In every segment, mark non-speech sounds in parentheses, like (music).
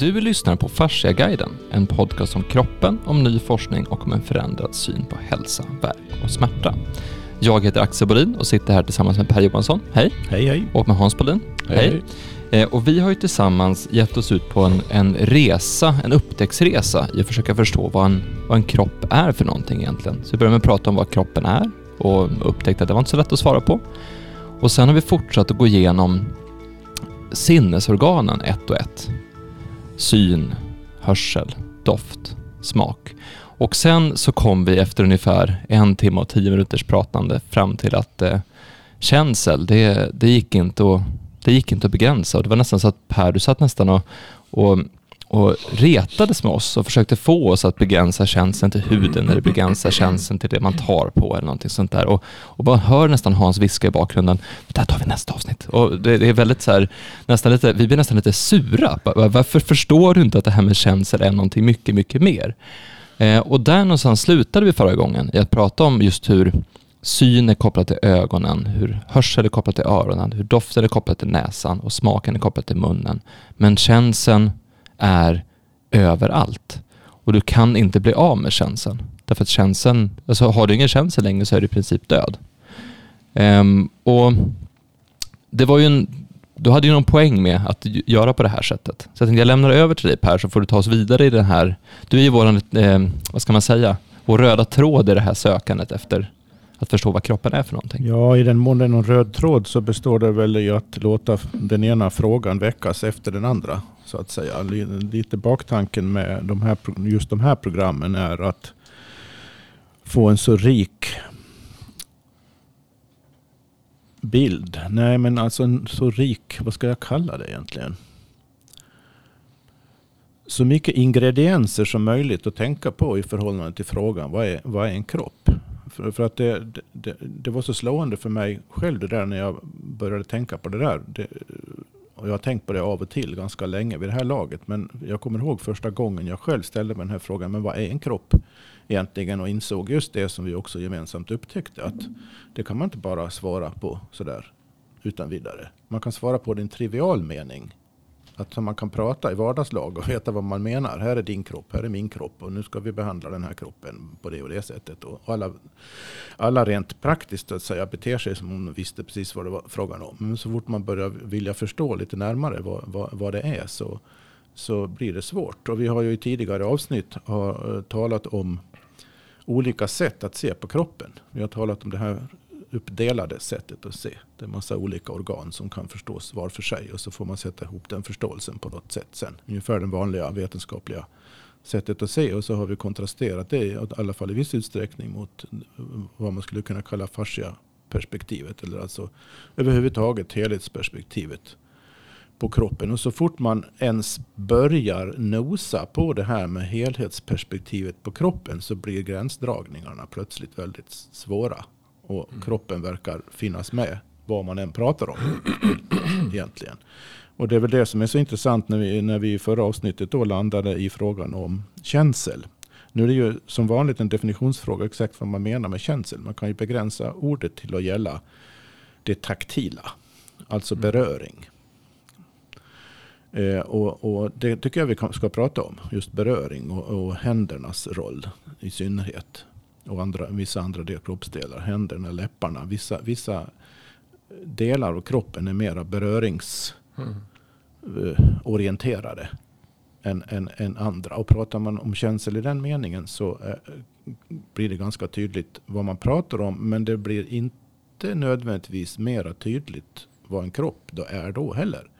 Du lyssnar på Fasciaguiden, en podcast om kroppen, om ny forskning och om en förändrad syn på hälsa, värk och smärta. Jag heter Axel Bolin och sitter här tillsammans med Per Johansson, hej. Hej hej. Och med Hans Bolin, hej. hej. Eh, och vi har ju tillsammans gett oss ut på en, en resa, en upptäcktsresa i att försöka förstå vad en, vad en kropp är för någonting egentligen. Så vi började med att prata om vad kroppen är och upptäckte att det var inte så lätt att svara på. Och sen har vi fortsatt att gå igenom sinnesorganen ett och ett. Syn, hörsel, doft, smak. Och sen så kom vi efter ungefär en timme och tio minuters pratande fram till att eh, känsel, det, det, gick inte att, det gick inte att begränsa. Och det var nästan så att Per, du satt nästan och, och och retades med oss och försökte få oss att begränsa känseln till huden eller begränsa känseln till det man tar på eller någonting sånt där. Och, och man hör nästan Hans viska i bakgrunden, det här tar vi nästa avsnitt. Och det, det, är väldigt så här, nästan lite, vi blir nästan lite sura. Varför förstår du inte att det här med känsel är någonting mycket, mycket mer? Eh, och där någonstans slutade vi förra gången i att prata om just hur syn är kopplat till ögonen, hur hörsel är kopplat till öronen, hur doften är kopplat till näsan och smaken är kopplat till munnen. Men känseln är överallt. Och du kan inte bli av med känseln. Därför att känseln, alltså har du ingen känsel längre så är du i princip död. Um, och det var ju en, du hade ju någon poäng med att göra på det här sättet. Så jag tänkte jag lämnar över till dig Per så får du ta oss vidare i den här, du är ju vår, eh, vad ska man säga, vår röda tråd i det här sökandet efter att förstå vad kroppen är för någonting. Ja, i den mån det är någon röd tråd så består det väl i att låta den ena frågan väckas efter den andra så att säga. Lite baktanken med de här, just de här programmen är att få en så rik bild. Nej, men alltså en så rik, vad ska jag kalla det egentligen? Så mycket ingredienser som möjligt att tänka på i förhållande till frågan vad är, vad är en kropp? För, för att det, det, det, var så slående för mig själv det där när jag började tänka på det där. Det, och jag har tänkt på det av och till ganska länge vid det här laget. Men jag kommer ihåg första gången jag själv ställde mig den här frågan. Men vad är en kropp egentligen? Och insåg just det som vi också gemensamt upptäckte. Att det kan man inte bara svara på sådär utan vidare. Man kan svara på det i en trivial mening. Att man kan prata i vardagslag och veta vad man menar. Här är din kropp, här är min kropp och nu ska vi behandla den här kroppen på det och det sättet. Och alla, alla rent praktiskt att säga beter sig som om de visste precis vad det var frågan om. Men så fort man börjar vilja förstå lite närmare vad, vad, vad det är så, så blir det svårt. Och vi har ju i tidigare avsnitt har, talat om olika sätt att se på kroppen. Vi har talat om det här uppdelade sättet att se. Det är en massa olika organ som kan förstås var för sig. Och så får man sätta ihop den förståelsen på något sätt sen. Ungefär det vanliga vetenskapliga sättet att se. Och så har vi kontrasterat det, i alla fall i viss utsträckning, mot vad man skulle kunna kalla fascia perspektivet. Eller alltså överhuvudtaget helhetsperspektivet på kroppen. Och så fort man ens börjar nosa på det här med helhetsperspektivet på kroppen så blir gränsdragningarna plötsligt väldigt svåra. Och kroppen verkar finnas med vad man än pratar om (clears throat) egentligen. Och det är väl det som är så intressant när vi, när vi i förra avsnittet då landade i frågan om känsel. Nu är det ju som vanligt en definitionsfråga exakt vad man menar med känsel. Man kan ju begränsa ordet till att gälla det taktila, alltså mm. beröring. Eh, och, och, det tycker jag vi ska prata om, just beröring och, och händernas roll i synnerhet och andra, vissa andra del, kroppsdelar. Händerna, läpparna. Vissa, vissa delar av kroppen är mera beröringsorienterade mm. än, än, än, andra. Och pratar man om känsel i den meningen så äh, blir det ganska tydligt vad man pratar om. Men det blir inte nödvändigtvis mera tydligt vad en kropp då är då heller. Mm.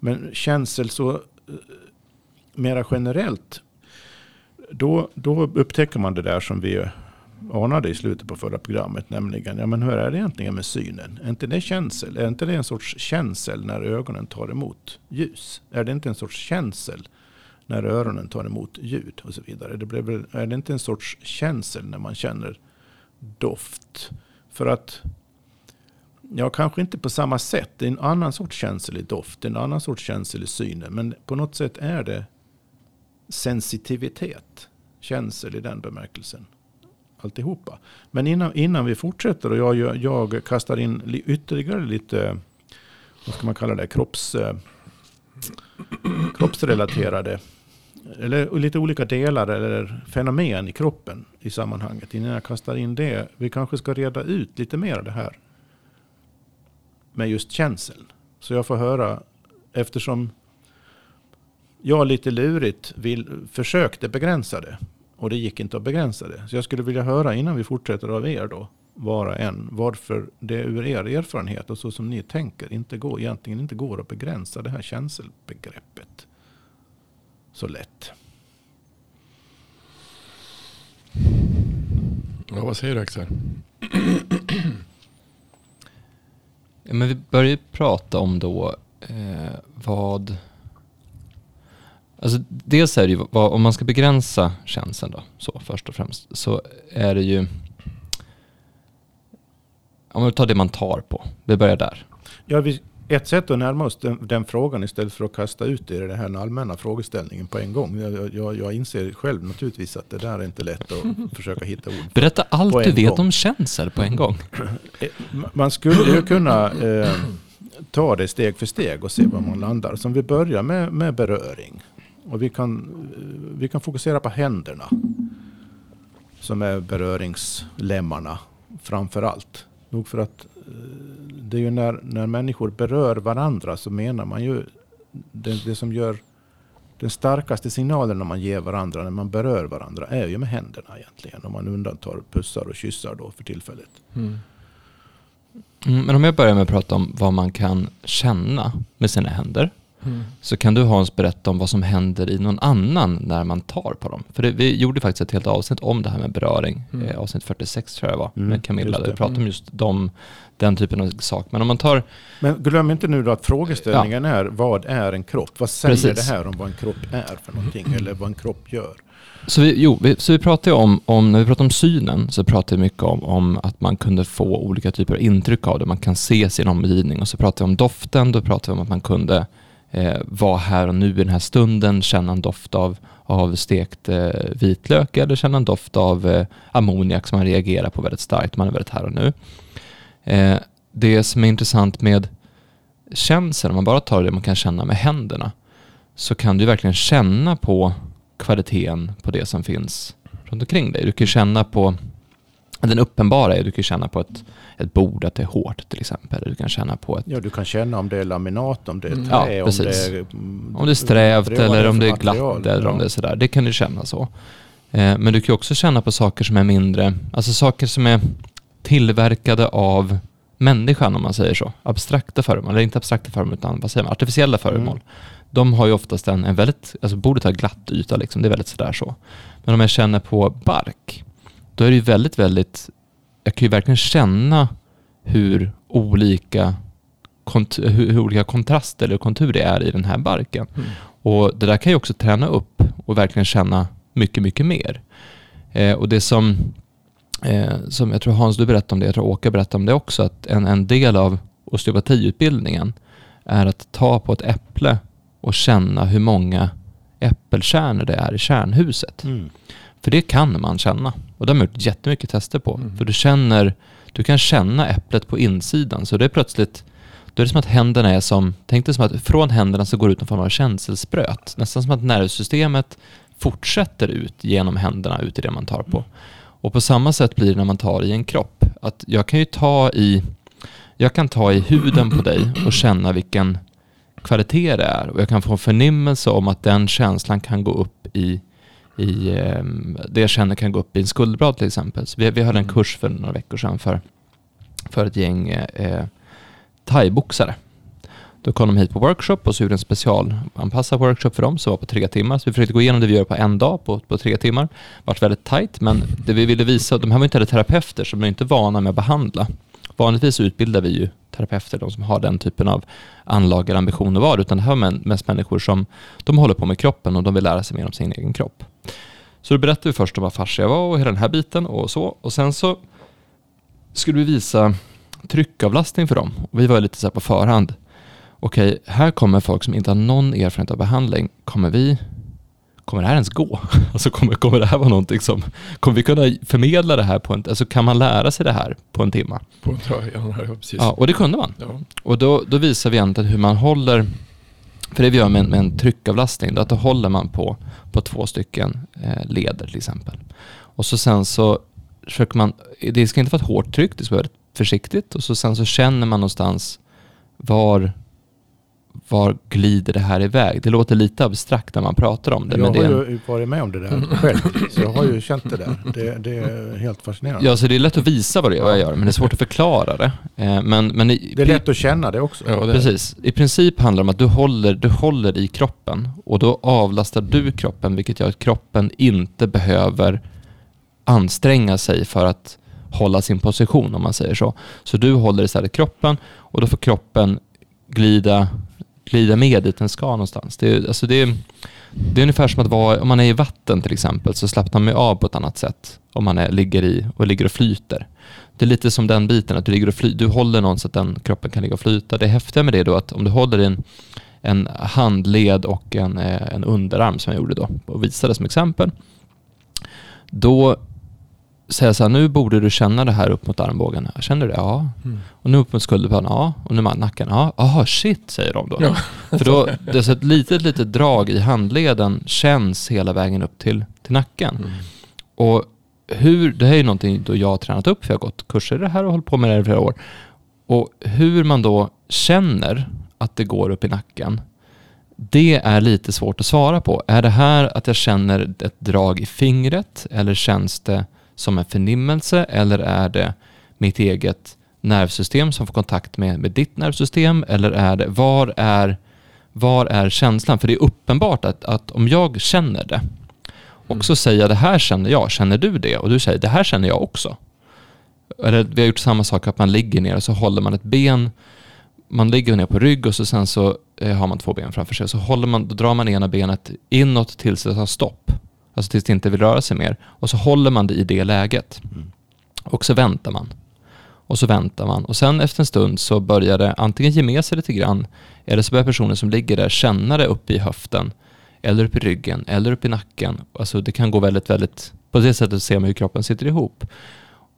Men känsel så äh, mera generellt då, då upptäcker man det där som vi anade i slutet på förra programmet. Nämligen, ja men hur är det egentligen med synen? Är inte det känsel? Är inte det en sorts känsel när ögonen tar emot ljus? Är det inte en sorts känsel när öronen tar emot ljud och så vidare? Det blir, är det inte en sorts känsel när man känner doft? För att, ja kanske inte på samma sätt. Det är en annan sorts känsel i doft, en annan sorts känsel i synen. Men på något sätt är det sensitivitet, känsel i den bemärkelsen. Alltihopa. Men innan, innan vi fortsätter och jag, jag kastar in ytterligare lite, vad ska man kalla det, kropps... Eh, kroppsrelaterade eller lite olika delar eller fenomen i kroppen i sammanhanget. Innan jag kastar in det. Vi kanske ska reda ut lite mer av det här. Med just känseln. Så jag får höra, eftersom jag lite lurigt vill, försökte begränsa det. Och det gick inte att begränsa det. Så jag skulle vilja höra innan vi fortsätter av er då. Vara en. Varför det ur er erfarenhet och så som ni tänker inte går, egentligen inte går att begränsa det här känselbegreppet så lätt. Ja, vad säger du Axel? Ja, men vi börjar ju prata om då eh, vad... Alltså dels är det ju, vad, om man ska begränsa känseln då, så först och främst, så är det ju... Om vi tar det man tar på, vi börjar där. Ja, vi, ett sätt att närma oss den, den, frågan istället för att kasta ut det i den här allmänna frågeställningen på en gång. Jag, jag, jag inser själv naturligtvis att det där är inte lätt att (laughs) försöka hitta ord. Berätta allt du vet gång. om känsel på en gång. Eh, man skulle ju kunna eh, ta det steg för steg och se var man landar. Som vi börjar med, med beröring. Och vi kan, vi kan fokusera på händerna. Som är beröringslemmarna framför allt. Nog för att eh, det är ju när, när människor berör varandra så menar man ju det, det som gör den starkaste signalen när man ger varandra, när man berör varandra, är ju med händerna egentligen. Om man undantar pussar och kyssar då för tillfället. Mm, mm men om jag börjar med att prata om vad man kan känna med sina händer. Mm. Så kan du Hans berätta om vad som händer i någon annan när man tar på dem. För det, vi gjorde faktiskt ett helt avsnitt om det här med beröring. Mm. Eh, avsnitt 46 tror jag det var, mm, med Camilla. Där vi pratade om mm. just de, den typen av sak. Men om man tar... Men glöm inte nu då att frågeställningen ja. är vad är en kropp? Vad säger Precis. det här om vad en kropp är för någonting? Eller vad en kropp gör? Så vi, jo, vi, så vi pratar ju om, om, när vi pratar om synen, så pratar vi mycket om, om att man kunde få olika typer av intryck av det. Man kan se sin omgivning. Och så pratar vi om doften, då pratar vi om att man kunde eh, vara här och nu i den här stunden, känna en doft av, av stekt eh, vitlök eller känna en doft av eh, ammoniak som man reagerar på väldigt starkt, man är väldigt här och nu. Eh, det som är intressant med känsel, om man bara tar det man kan känna med händerna, så kan du verkligen känna på kvaliteten på det som finns runt omkring dig. Du kan känna på den uppenbara är du kan känna på ett, ett bord att det är hårt till exempel. Du kan känna på ett... Ja, du kan känna om det är laminat, om det är mm. trä, ja, om, det är, om det är strävt eller om det är glatt eller ja. om det är sådär. Det kan du känna så. Eh, men du kan också känna på saker som är mindre, alltså saker som är tillverkade av människan om man säger så. Abstrakta föremål, eller inte abstrakta föremål utan vad säger man, artificiella föremål. Mm. De har ju oftast en, en väldigt, alltså bordet har glatt yta liksom, det är väldigt sådär så. Men om jag känner på bark, då är det ju väldigt, väldigt, jag kan ju verkligen känna hur olika, kont hur, olika kontraster eller kontur det är i den här barken. Mm. Och det där kan ju också träna upp och verkligen känna mycket, mycket mer. Eh, och det som, eh, som jag tror Hans du berättade om det, jag tror Åke berättade om det också, att en, en del av osteopatiutbildningen är att ta på ett äpple och känna hur många äppelkärnor det är i kärnhuset. Mm. För det kan man känna. Och det har man gjort jättemycket tester på. Mm. För du känner, du kan känna äpplet på insidan. Så det är plötsligt, då är det som att händerna är som, tänk dig som att från händerna så går det ut någon form av känselspröt. Nästan som att nervsystemet fortsätter ut genom händerna ut i det man tar på. Mm. Och på samma sätt blir det när man tar i en kropp. Att jag kan ju ta i, jag kan ta i huden på dig och känna vilken kvalitet det är. Och jag kan få en förnimmelse om att den känslan kan gå upp i i eh, det jag känner kan gå upp i en skuldbrad till exempel. Så vi, vi hade en mm. kurs för några veckor sedan för, för ett gäng eh, thaiboxare. Då kom de hit på workshop och så gjorde en specialanpassad workshop för dem som var på tre timmar. Så vi försökte gå igenom det vi gör på en dag på, på tre timmar. Det var väldigt tajt, men det vi ville visa, de här var inte heller terapeuter, de är inte vana med att behandla. Vanligtvis utbildar vi ju terapeuter, de som har den typen av anlag eller ambition att vara, utan det här var mest människor som de håller på med kroppen och de vill lära sig mer om sin egen kropp. Så då berättade vi först om vad fascia var och hela den här biten och så. Och sen så skulle vi visa tryckavlastning för dem. Och vi var lite så här på förhand. Okej, här kommer folk som inte har någon erfarenhet av behandling. Kommer vi kommer det här ens gå? (laughs) Alltså kommer, kommer det här vara någonting som, kommer vi kunna förmedla det här på en, alltså kan man lära sig det här på en timme? På en ja, precis. Ja, och det kunde man. Ja. Och då, då visar vi egentligen hur man håller för det vi gör med, med en tryckavlastning, då att då håller man på, på två stycken eh, leder till exempel. Och så sen så försöker man, det ska inte vara ett hårt tryck, det ska vara väldigt försiktigt och så sen så känner man någonstans var var glider det här iväg? Det låter lite abstrakt när man pratar om det. Jag men har det är en, ju varit med om det där själv. Så jag har ju känt det där. Det, det är helt fascinerande. ja, så det är lätt att visa vad det är jag gör, men det är svårt att förklara det. Eh, men, men i, Det är lätt att känna det också. Ja, det, Precis. I princip handlar det om att du håller, du håller i kroppen och då avlastar du kroppen, vilket gör att kroppen inte behöver anstränga sig för att hålla sin position, om man säger så. Så du håller istället kroppen och då får kroppen glida, glida med dit den ska någonstans. Det är, alltså det är, det är ungefär som att vara, om man är i vatten till exempel, så slappnar man ju av på ett annat sätt om man är, ligger i och ligger och flyter. Det är lite som den biten, att du, ligger och fly, du håller någon så att den kroppen kan ligga och flyta. Det häftiga med det är då att om du håller i en, en handled och en, eh, en underarm som jag gjorde då och visade som exempel. Då säger jag så här, nu borde du känna det här upp mot armbågen. Känner du det? Ja. Mm. Och nu upp mot skulderbladen? Ja. Och nu mot nacken? Ja. Aha, shit, säger de då. Ja. För då, det är så ett litet, litet drag i handleden känns hela vägen upp till, till nacken. Mm. Och hur, det här är ju någonting då jag har tränat upp, för jag har gått kurser i det här och hållit på med det här i flera år. Och hur man då känner att det går upp i nacken, det är lite svårt att svara på. Är det här att jag känner ett drag i fingret eller känns det som en förnimmelse eller är det mitt eget nervsystem som får kontakt med, med ditt nervsystem eller är det, var är, var är känslan? För det är uppenbart att, att om jag känner det och så säger jag det här känner jag, känner du det? Och du säger det här känner jag också. Eller vi har gjort samma sak att man ligger ner och så håller man ett ben, man ligger ner på rygg och så sen så eh, har man två ben framför sig. Så håller man, då drar man ena benet inåt tills det tar stopp. Alltså tills det inte vill röra sig mer. Och så håller man det i det läget. Mm. Och så väntar man. Och så väntar man. Och sen efter en stund så börjar det antingen ge med sig lite grann, eller så börjar personen som ligger där känna det uppe i höften, eller upp i ryggen, eller upp i nacken. Alltså det kan gå väldigt, väldigt... På det sättet ser man hur kroppen sitter ihop.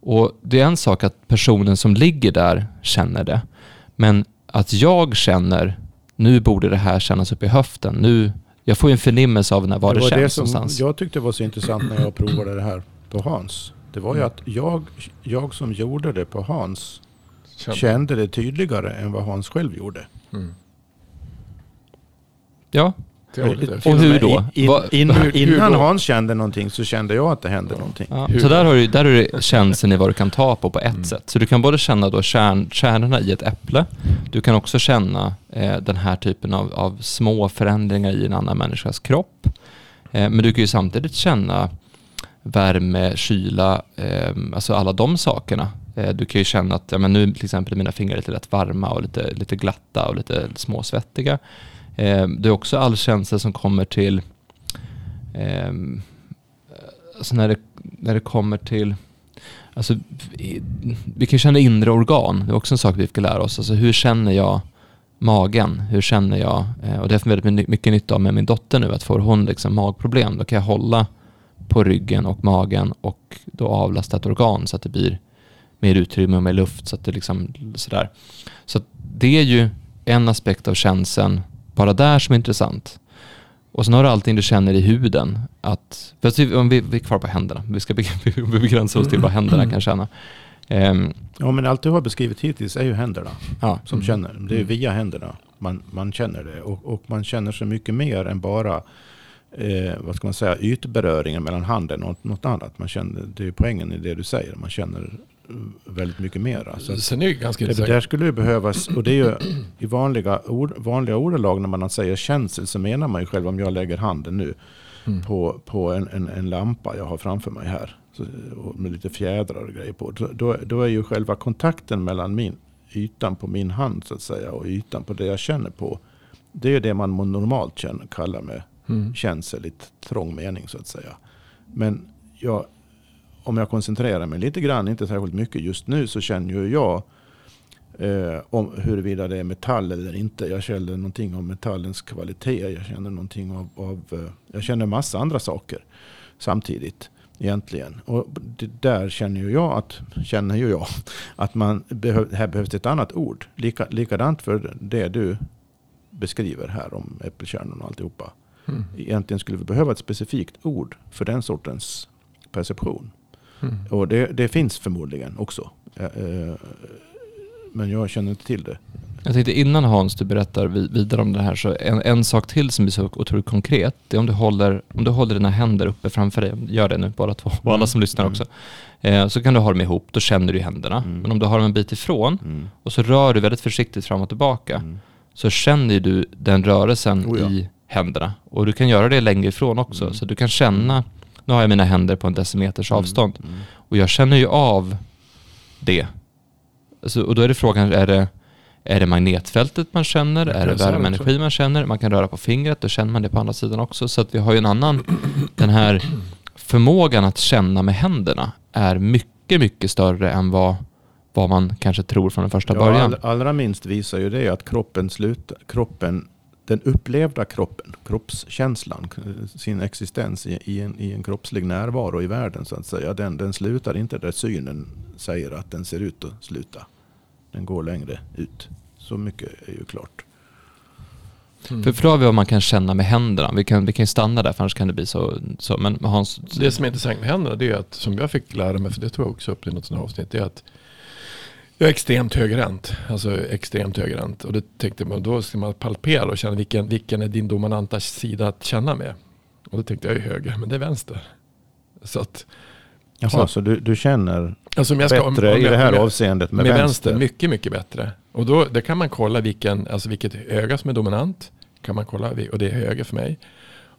Och det är en sak att personen som ligger där känner det. Men att jag känner, nu borde det här kännas upp i höften. Nu, jag får ju en förnimmelse av när, var det, var känns det som någonstans. jag tyckte var så intressant när jag provade det här på Hans. Det var ju Mm. att jag, jag som gjorde det på Hans Kände. kände det tydligare än vad Hans själv gjorde. Mm. Ja, Lite. Och hur då? In, in, hur (laughs) innan då? Hans kände någonting så kände jag att det hände någonting. Ja, så där har du, där har du känslan i vad du kan ta på på ett Mm. sätt. Så du kan både känna då kärn, kärnorna i ett äpple, du kan också känna eh, den här typen av, av små förändringar i en annan människas kropp. Eh, men du kan ju samtidigt känna värme, kyla, eh, alltså alla de sakerna. Eh, du kan ju känna att ja, men nu till exempel är mina fingrar lite lätt varma och lite, lite glatta och lite småsvettiga. Eh, det är också all känsla som kommer till eh, alltså när, det, när det kommer till Alltså, vi kan känna inre organ. Det är också en sak vi ska lära oss. Alltså, hur känner jag magen? Hur känner jag? Eh, och det har jag väldigt mycket nytta av med min dotter nu. Att får hon liksom magproblem, då kan jag hålla på ryggen och magen och då avlasta ett organ så att det blir mer utrymme och mer luft. Så att det liksom sådär. Så att det är ju en aspekt av känseln bara där som är intressant. Och sen har du allting du känner i huden. Att, för att vi, om vi, vi är kvar på händerna. Vi ska beg- (laughs) vi begränsar oss till vad händerna kan känna. Ehm, Ja, men allt du har beskrivit hittills är ju händerna ja. som Mm. känner. Det är Mm. via händerna man, man känner det. Och, och man känner så mycket mer än bara eh, vad ska man säga, ytberöringen mellan handen och något annat. Man känner, det är poängen i det du säger. Man känner väldigt mycket mer. Så att Sen är det ganska det, där skulle det behövas, och det är ju i vanliga, ord, vanliga ordalag när man säger känsel så menar man ju själv om jag lägger handen nu Mm. på, på en, en, en lampa jag har framför mig här. Så, med lite fjädrar och grejer på. Då, då, då är ju själva kontakten mellan min, ytan på min hand så att säga och ytan på det jag känner på. Det är ju det man normalt känner, kallar med Mm. känsel i trång mening så att säga. Men jag, om jag koncentrerar mig lite grann, inte särskilt mycket just nu, så känner ju jag eh, om huruvida det är metall eller inte. Jag känner någonting om metallens kvalitet. Jag känner någonting av, av eh, jag känner massa andra saker samtidigt egentligen. Och där känner ju jag att, känner ju jag, (laughs) att man behöv, här behövs ett annat ord. Lika, likadant för det du beskriver här om äppelkärnan och alltihopa. Mm. Egentligen skulle vi behöva ett specifikt ord för den sortens perception. Mm. Och det, det finns förmodligen också. Eh, eh, Men jag känner inte till det. Jag tänkte innan Hans du berättar vi- vidare om det här, så en, en sak till som är så otroligt konkret, det är om du håller, om du håller dina händer uppe framför dig, gör det nu båda två, och alla som lyssnar Mm. också, eh, så kan du ha dem ihop, då känner du händerna. Mm. Men om du har dem en bit ifrån, Mm. och så rör du väldigt försiktigt fram och tillbaka, Mm. så känner du den rörelsen Oh ja. i händerna. Och du kan göra det längre ifrån också, Mm. så du kan känna, nu har jag mina händer på en decimeters avstånd, Mm. och jag känner ju av det. Alltså, och då är det frågan, är det, är det magnetfältet man känner? Är det värmeenergi man känner? Man kan röra på fingret, då känner man det på andra sidan också. Så att vi har ju en annan, den här förmågan att känna med händerna är mycket, mycket större än vad, vad man kanske tror från den första Ja, början. all, allra minst visar ju det att kroppen slutar, kroppen, den upplevda kroppen, kroppskänslan, sin existens i, i, en, i en kroppslig närvaro i världen så att säga. Den, den slutar inte där synen säger att den ser ut att sluta. Den går längre ut. Så mycket är ju klart. Mm. För, för då har vi vad man kan känna med händerna. Vi kan, vi kan ju stanna där för annars kan det bli så. så. Men Hans, Det som är intressant med händerna det är att, som jag fick lära mig, för det tog jag också upp i något sådant här avsnitt, det är att jag är extremt högerhänt. Alltså extremt högerhänt. Och det tänkte man, då ska man palpera och känna vilken, vilken är din dominanta sida att känna med. Och då tänkte jag är höger, men det är vänster. Så att, Jaha, Så- så, du, du känner alltså om jag ska, om- bättre om i jag- det här om jag- avseendet med, med vänster. vänster? mycket, mycket bättre. Och då det kan man kolla vilken, alltså vilket öga som är dominant. Kan man kolla, och det är höger för mig.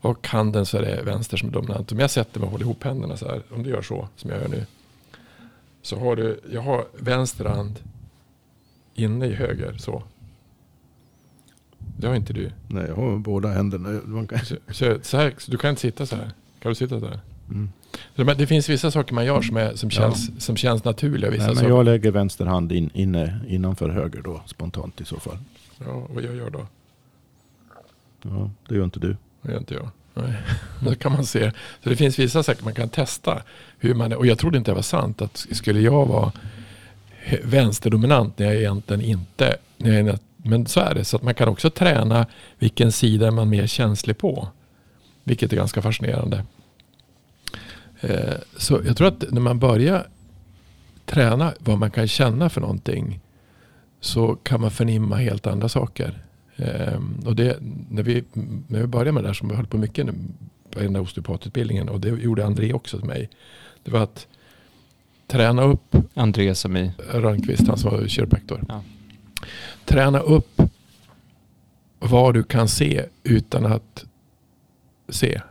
Och handen så är det vänster som är dominant. Om jag sätter mig och håller ihop händerna så här, om du gör så som jag gör nu. Så har du, jag har vänster hand inne i höger så. Det har inte du. Nej, jag har båda händerna. Man kan, Så, så, så här, så du kan inte sitta så här. Kan du sitta så här? mm. Så Det finns vissa saker man gör som, är, som, känns, som känns naturliga. Vissa Nej, men jag lägger vänster hand in, inne, innanför höger då, spontant i så fall. ja, vad jag gör då? Ja, det gör inte du. Det gör inte jag. Nej. (laughs) Då kan man se. Så det finns vissa saker man kan testa. Hur man. Och jag trodde inte det var sant. Att skulle jag vara vänsterdominant när jag egentligen inte... När jag, men så är det. Så att man kan också träna vilken sida man är mer känslig på. Vilket är ganska fascinerande. Eh, så jag tror att när man börjar träna vad man kan känna för någonting. Så kan man förnimma helt andra saker. Ehm, och det, när, vi, när vi började med det där som vi höll på mycket nu, på den där osteopatutbildningen och det gjorde André också till mig. Det var att träna upp André som i... Rönnqvist, han som var kiropraktor. Ja. Träna upp vad du kan se utan att se.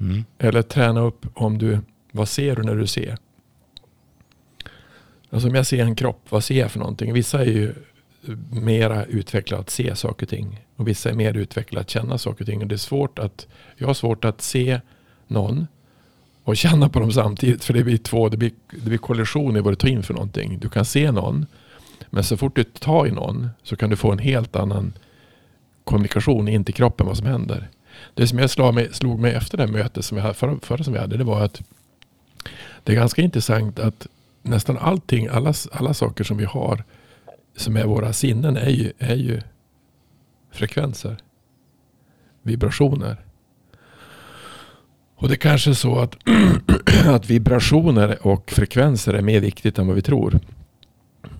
Mm. Eller träna upp om du, vad ser du när du ser? Alltså om jag ser en kropp, vad ser jag för någonting? Vissa är ju mera utvecklade att se saker och ting. Och vissa är mer utvecklade att känna saker och ting. Och det är svårt att, jag har svårt att se någon och känna på dem samtidigt. För det blir två, det blir, det blir kollision i vad du tar in för någonting. Du kan se någon, men så fort du tar i någon så kan du få en helt annan kommunikation in till kroppen vad som händer. Det som jag slog mig, slog mig efter det här mötet som vi hade, förra, förra som vi hade, det var att det är ganska intressant att nästan allting, alla, alla saker som vi har som är våra sinnen är ju, är ju frekvenser. Vibrationer. Och det kanske är så att, (clears throat) att vibrationer och frekvenser är mer viktigt än vad vi tror.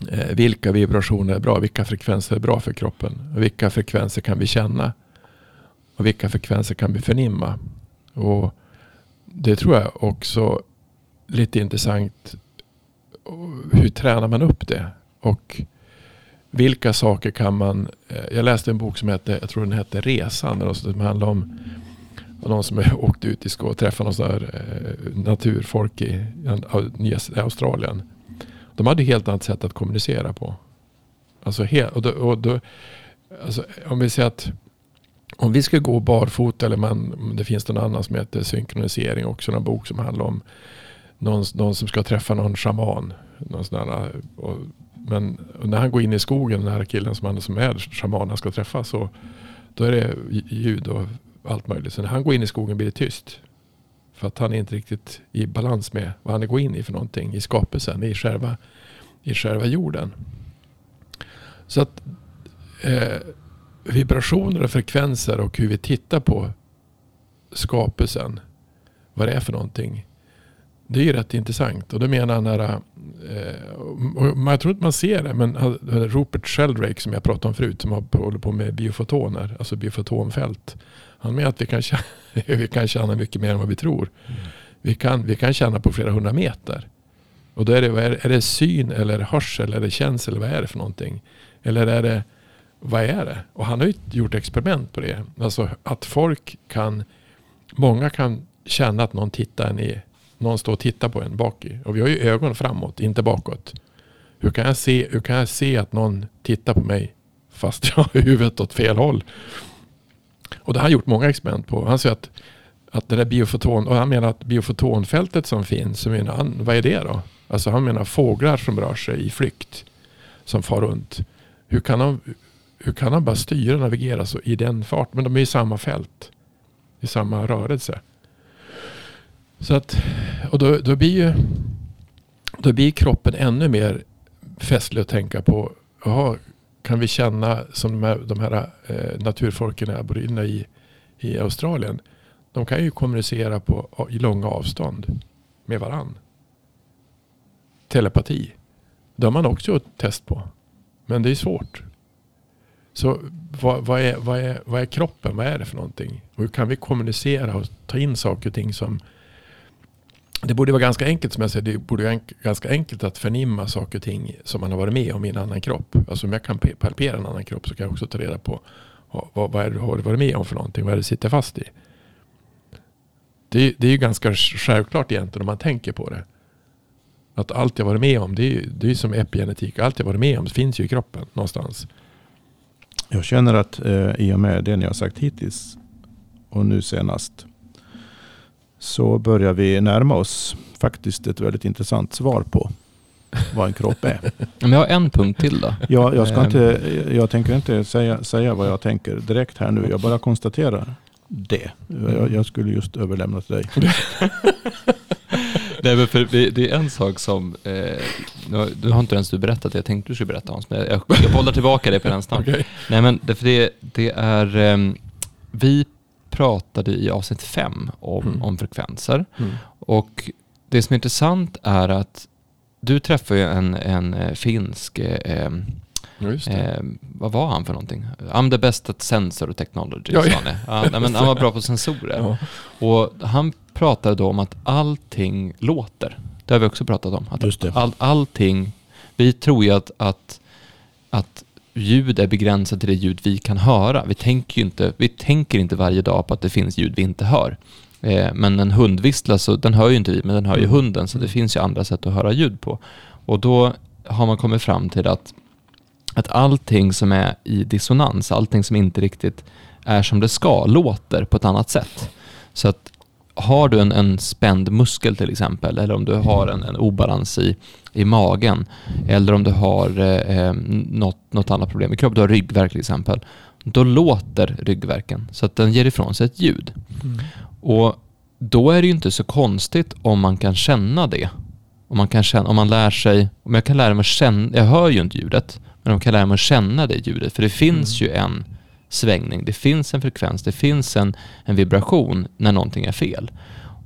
Eh, vilka vibrationer är bra? Vilka frekvenser är bra för kroppen? Och vilka frekvenser kan vi känna? Och vilka frekvenser kan vi förnimma? Och det tror jag också lite intressant. Hur tränar man upp det? Och vilka saker kan man... Eh, jag läste en bok som hette, jag tror den hette Resan. Som handlar om någon som (laughs) åkte ut i skog och träffade någon sån här eh, naturfolk i Australien. De hade helt annat sätt att kommunicera på. Alltså, och då, och då, alltså om vi säger att om vi ska gå barfota eller man, det finns någon annan som heter synkronisering också. En bok som handlar om någon, någon som ska träffa någon shaman. Någon sån där, och, men när han går in i skogen, den här killen som, han, som är shaman han ska träffa, så då är det ljud och allt möjligt. Så när han går in i skogen blir det tyst. För att han är inte riktigt i balans med vad han går in i för någonting. I skapelsen, i själva, i själva jorden. Så att eh, vibrationer och frekvenser och hur vi tittar på skapelsen. Vad det är för någonting. Det är ju rätt intressant. Och då menar han här, eh, jag tror inte man ser det, men Rupert Sheldrake som jag pratade om förut, som håller på med biofotoner, alltså biofotonfält. Han menar att vi kan, känna, (laughs) vi kan känna mycket mer än vad vi tror. Mm. Vi, kan, vi kan känna på flera hundra meter. Och då är det, är, är det syn eller hörsel eller känsel, vad är det för någonting? Eller är det, vad är det? Och han har ju gjort experiment på det. Alltså att folk kan, många kan känna att någon tittar en i, någon står och tittar på en bak i. Och vi har ju ögon framåt, inte bakåt. Hur kan jag se, hur kan jag se att någon tittar på mig fast jag har huvudet åt fel håll? Och det har han gjort många experiment på. Han säger att, att det där biofoton, och han menar att biofotonfältet som finns, så menar han, vad är det då? Alltså han menar fåglar som rör sig i flykt. Som far runt. Hur kan de, hur kan de bara styra och navigera så i den fart? Men de är i samma fält. I samma rörelse. Så att, och då, då blir ju då blir kroppen ännu mer festlig att tänka på. Aha, kan vi känna som de här, de här eh, naturfolken, aboriginerna i, i Australien. De kan ju kommunicera på, i långa avstånd med varann. Telepati. Det har man också gjort test på. Men det är svårt. Så vad, vad, är, vad, är, vad är kroppen? Vad är det för någonting? Och hur kan vi kommunicera och ta in saker och ting som det borde vara ganska enkelt som jag säger. Det borde vara ganska enkelt att förnimma saker och ting som man har varit med om i en annan kropp. Alltså om jag kan palpera en annan kropp så kan jag också ta reda på vad, vad är det du har varit med om för någonting. Vad är det du sitter fast i? Det, det är ju ganska självklart egentligen om man tänker på det. Att allt jag varit med om, det är, det är som epigenetik. Allt jag varit med om finns ju i kroppen någonstans. Jag känner att eh, i och med det ni har sagt hittills och nu senast så börjar vi närma oss faktiskt ett väldigt intressant svar på vad en kropp är. (laughs) Men jag har en punkt till då. Ja, jag, ska ehm. inte, jag tänker inte säga, säga vad jag tänker direkt här nu. Jag bara konstaterar det. Jag, jag skulle just överlämna till dig. (laughs) Nej, men för det, är en sak som, eh, nu, har inte ens du berättat det jag tänkte du skulle berätta Hans, men jag, jag bollar tillbaka det på den (laughs) snart. okay. Nej men det, för det, det är, eh, vi pratade i avsnitt fem om, mm. om frekvenser. Mm. Och det som är intressant är att du träffade ju en, en eh, finsk eh, Eh, vad var han för någonting? I'm the best at sensor technology, ja, sa han. Ja, men han var bra på sensorer. Ja. Och han pratade då om att allting låter. Det har vi också pratat om. Att all, allting, vi tror ju att, att, att ljud är begränsat till det ljud vi kan höra. Vi tänker inte, vi tänker inte varje dag på att det finns ljud vi inte hör. Eh, men en hundvissla, så, den hör ju inte vi, men den hör ju mm. hunden, så det finns ju andra sätt att höra ljud på. Och då har man kommit fram till att, att allting som är i dissonans, allting som inte riktigt är som det ska, låter på ett annat sätt. Så att har du en, en spänd muskel till exempel, eller om du har en, en obalans i, i magen, eller om du har eh, eh, något, något annat problem i kroppen, du har ryggverk till exempel, då låter ryggverken så att den ger ifrån sig ett ljud. Mm. Och då är det ju inte så konstigt om man kan känna det. Om man, kan känna, om man lär sig, om jag kan lära mig att känna, jag hör ju inte ljudet, men om jag kan lära mig att känna det ljudet, för det finns mm. ju en svängning, det finns en frekvens, det finns en, en vibration när någonting är fel.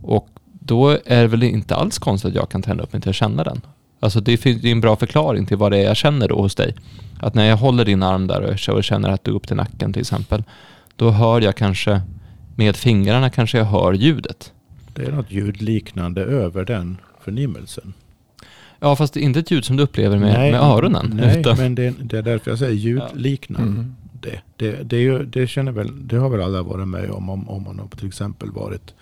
Och då är det väl inte alls konstigt att jag kan tända upp mig till att känna den. Alltså det finns en bra förklaring till vad det är jag känner då hos dig. Att när jag håller din arm där och känner att du går upp till nacken till exempel, då hör jag kanske, med fingrarna kanske jag hör ljudet. Det är något ljudliknande över den förnimmelsen. Ja, fast det är inte ett ljud som du upplever med, nej, med öronen. Nej, utan... men det, det, är därför jag säger ljudliknande. Ja. Mm det. Det, det, ju, det, känner väl, det har väl alla varit med om, om, om man har till exempel varit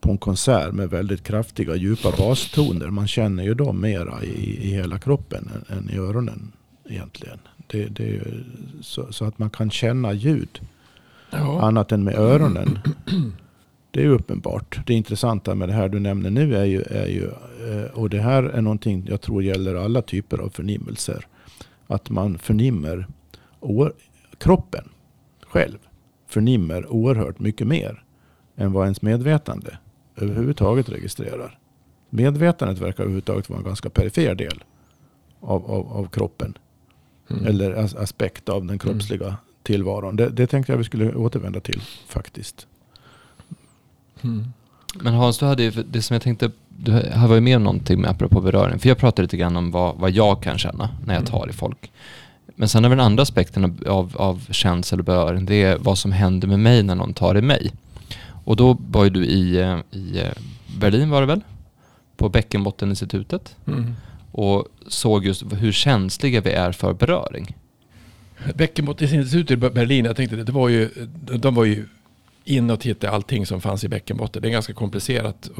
på en konsert med väldigt kraftiga djupa bastoner. Man känner ju dem mera i, i hela kroppen än, än i öronen egentligen. Det, det ju, så, så, att man kan känna ljud ja. annat än med öronen. Det är uppenbart. Det intressanta med det här du nämner nu är ju, är ju, eh, och det här är någonting jag tror gäller alla typer av förnimmelser. Att man förnimmer kroppen själv förnimmer oerhört mycket mer än vad ens medvetande överhuvudtaget registrerar. Medvetandet verkar överhuvudtaget vara en ganska perifer del av, av, av kroppen. Mm. Eller as aspekt av den kroppsliga mm. tillvaron. Det, det tänkte jag vi skulle återvända till faktiskt. Mm. Men Hans, du hade ju, det som jag tänkte, du har varit med om någonting med apropå beröring. För jag pratade lite grann om vad, vad jag kan känna när jag mm. tar i folk. Men sen har vi den andra aspekten av, av, känsel och beröring. Det är vad som händer med mig när någon tar i mig. Och då var ju du i, eh, i eh, Berlin var det väl? På Bäckenbotteninstitutet. Mm. Och såg just hur känsliga vi är för beröring. Bäckenbotteninstitutet i Berlin, jag tänkte det var ju, de var ju in och titta allting som fanns i bäckenbotten. Det är en ganska komplicerat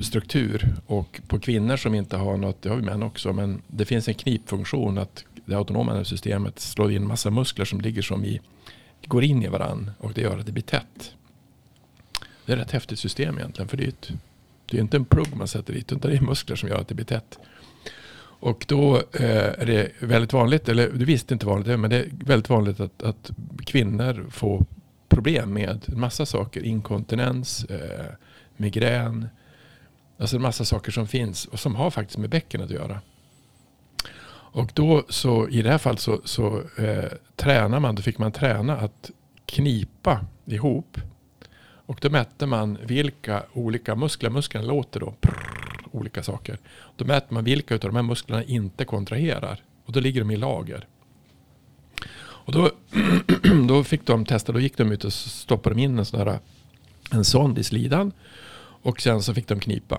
struktur och på kvinnor som inte har något, det har vi män också, men det finns en knipfunktion att det autonoma systemet slår in massa muskler som ligger som i, går in i varann och det gör att det blir tätt. Det är ett rätt häftigt system egentligen för det är, ett, det är inte en plugg man sätter dit utan det är muskler som gör att det blir tätt. Och då eh, är det väldigt vanligt, eller du visste inte vanligt men det är väldigt vanligt att, att kvinnor får problem med en massa saker. Inkontinens, eh, migrän, alltså en massa saker som finns och som har faktiskt med bäckenet att göra. Och då så i det här fallet så, så eh, tränar man, då fick man träna att knipa ihop. Och då mätte man vilka olika muskler, musklerna låter då, prr, olika saker. Då mäter man vilka av de här musklerna inte kontraherar. Och då ligger de i lager. Och då, (clears throat) då fick de testa, då gick de ut och stoppade in en, sån här, en sond i slidan. Och sen så fick de knipa.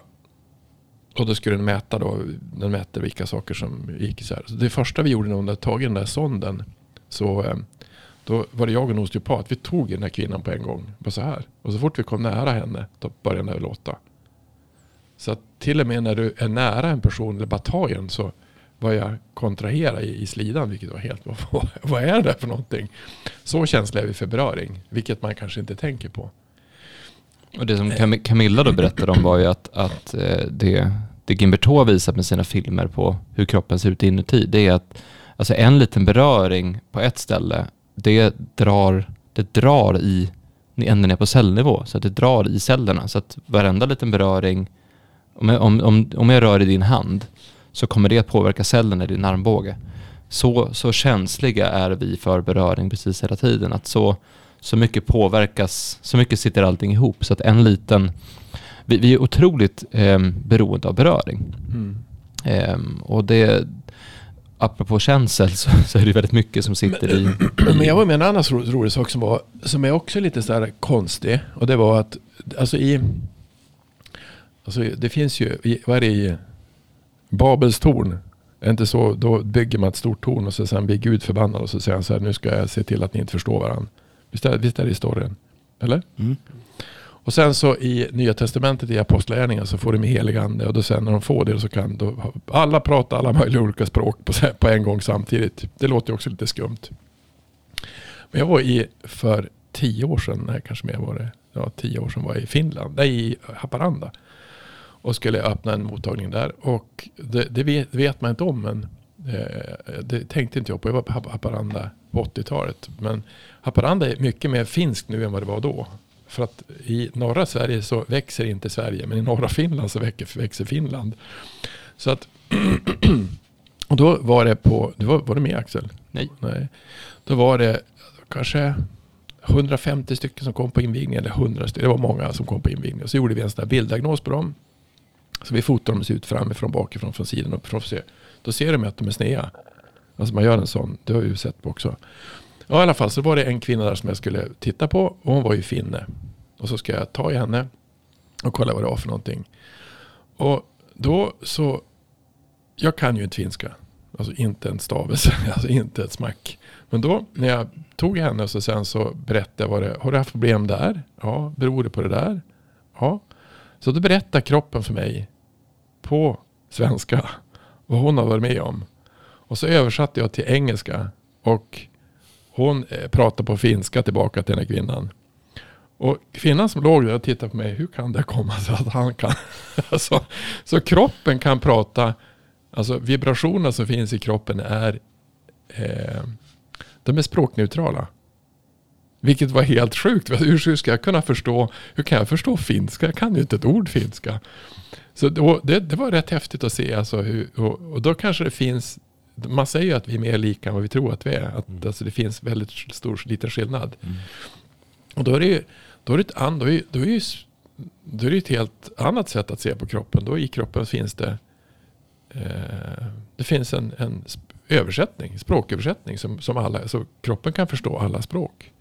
Och då skulle den mäta då, den mäter vilka saker som gick isär. Så det första vi gjorde när hon hade tagit den där sonden. Så eh, då var det jag och en osteopat. Vi tog den här kvinnan på en gång. Bara så här. Och så fort vi kom nära henne. Då började den låta. Så att till och med när du är nära en person eller bara tar en. Så börjar kontrahera i, i slidan. Vilket var helt, (laughs) vad, vad är det för någonting? Så känsliga är vi för beröring. Vilket man kanske inte tänker på. Och det som Cam Camilla då berättade om var ju att, att eh, det, det Gimberto har visat med sina filmer på hur kroppen ser ut inuti, det är att alltså en liten beröring på ett ställe, det drar, det drar i ända ner på cellnivå, så att det drar i cellerna. Så att varenda liten beröring, om jag, om, om, om jag rör i din hand, så kommer det att påverka cellerna i din armbåge. Så, så känsliga är vi för beröring precis hela tiden. Att så, så mycket påverkas, så mycket sitter allting ihop. Så att en liten... Vi, vi är otroligt eh, beroende av beröring. Mm. Eh, och det... Apropå känsel så, så, är det väldigt mycket som sitter men, i, (clears throat) Men jag var med en annan rolig, sak som, var, som är också lite så här konstig. Och det var att alltså i... Alltså det finns ju, vad är det i Babels torn? Är inte så, då bygger man ett stort torn och så sen blir Gud förbannad och så säger han så här, nu ska jag se till att ni inte förstår varandra. Visst är, visst är det historien? Eller? Mm. Och sen så i Nya Testamentet i Apostlagärningarna så får de med helig ande. Och då sen när de får det så kan då alla prata alla möjliga olika språk på, (laughs) på en gång samtidigt. Det låter ju också lite skumt. Men jag var i, för tio år sedan, nej kanske mer var det, ja tio år sedan var jag i Finland, nej i Haparanda. Och skulle öppna en mottagning där. Och det, det vet, vet, man inte om men eh, det tänkte inte jag på. Jag var på Haparanda på 80-talet. Men Haparanda är mycket mer finskt nu än vad det var då. För att i norra Sverige så växer inte Sverige. Men i norra Finland så växer, växer Finland. Så att (clears throat) och då var det på, du var, var du med Axel? Nej. Nej. Då var det kanske 150 stycken som kom på invigning. Eller 100 stycken. Det var många som kom på invigning. Och så gjorde vi en sån där bilddiagnos på dem. Så vi fotar dem ut framifrån, bakifrån, från sidan och från Då ser de att de är sneda. Alltså man gör en sån. Det har vi ju sett på också. Ja, i alla fall så var det en kvinna där som jag skulle titta på. Och hon var ju finne. Och så ska jag ta i henne och kolla vad det var för någonting. Och då så, jag kan ju inte finska. Alltså inte en stavelse, (laughs) alltså inte ett smack. Men då när jag tog henne och så sen så berättade jag vad det Har du haft problem där? Ja, beror det på det där? Ja. Så då berättar kroppen för mig på svenska (laughs) vad hon har varit med om. Och så översatte jag till engelska. Och hon eh, pratar på finska tillbaka till den här kvinnan. Och kvinnan som låg där och tittade på mig, hur kan det komma sig att han kan? (laughs) alltså, så kroppen kan prata, alltså vibrationerna som finns i kroppen är, eh, de är språkneutrala. Vilket var helt sjukt. Hur ska jag kunna förstå, hur kan jag förstå finska? Jag kan ju inte ett ord finska. Så då, det, det var rätt häftigt att se. Alltså hur, och, och, då kanske det finns man säger ju att vi är mer lika än vad vi tror att vi är. Att Mm. alltså, det finns väldigt stor liten skillnad. Mm. Och då är det ju, då är det ett, an, då är, då är ju, då är det ett helt annat sätt att se på kroppen. Då i kroppen finns det, eh, det finns en, en översättning, språköversättning som, som alla, så kroppen kan förstå alla språk.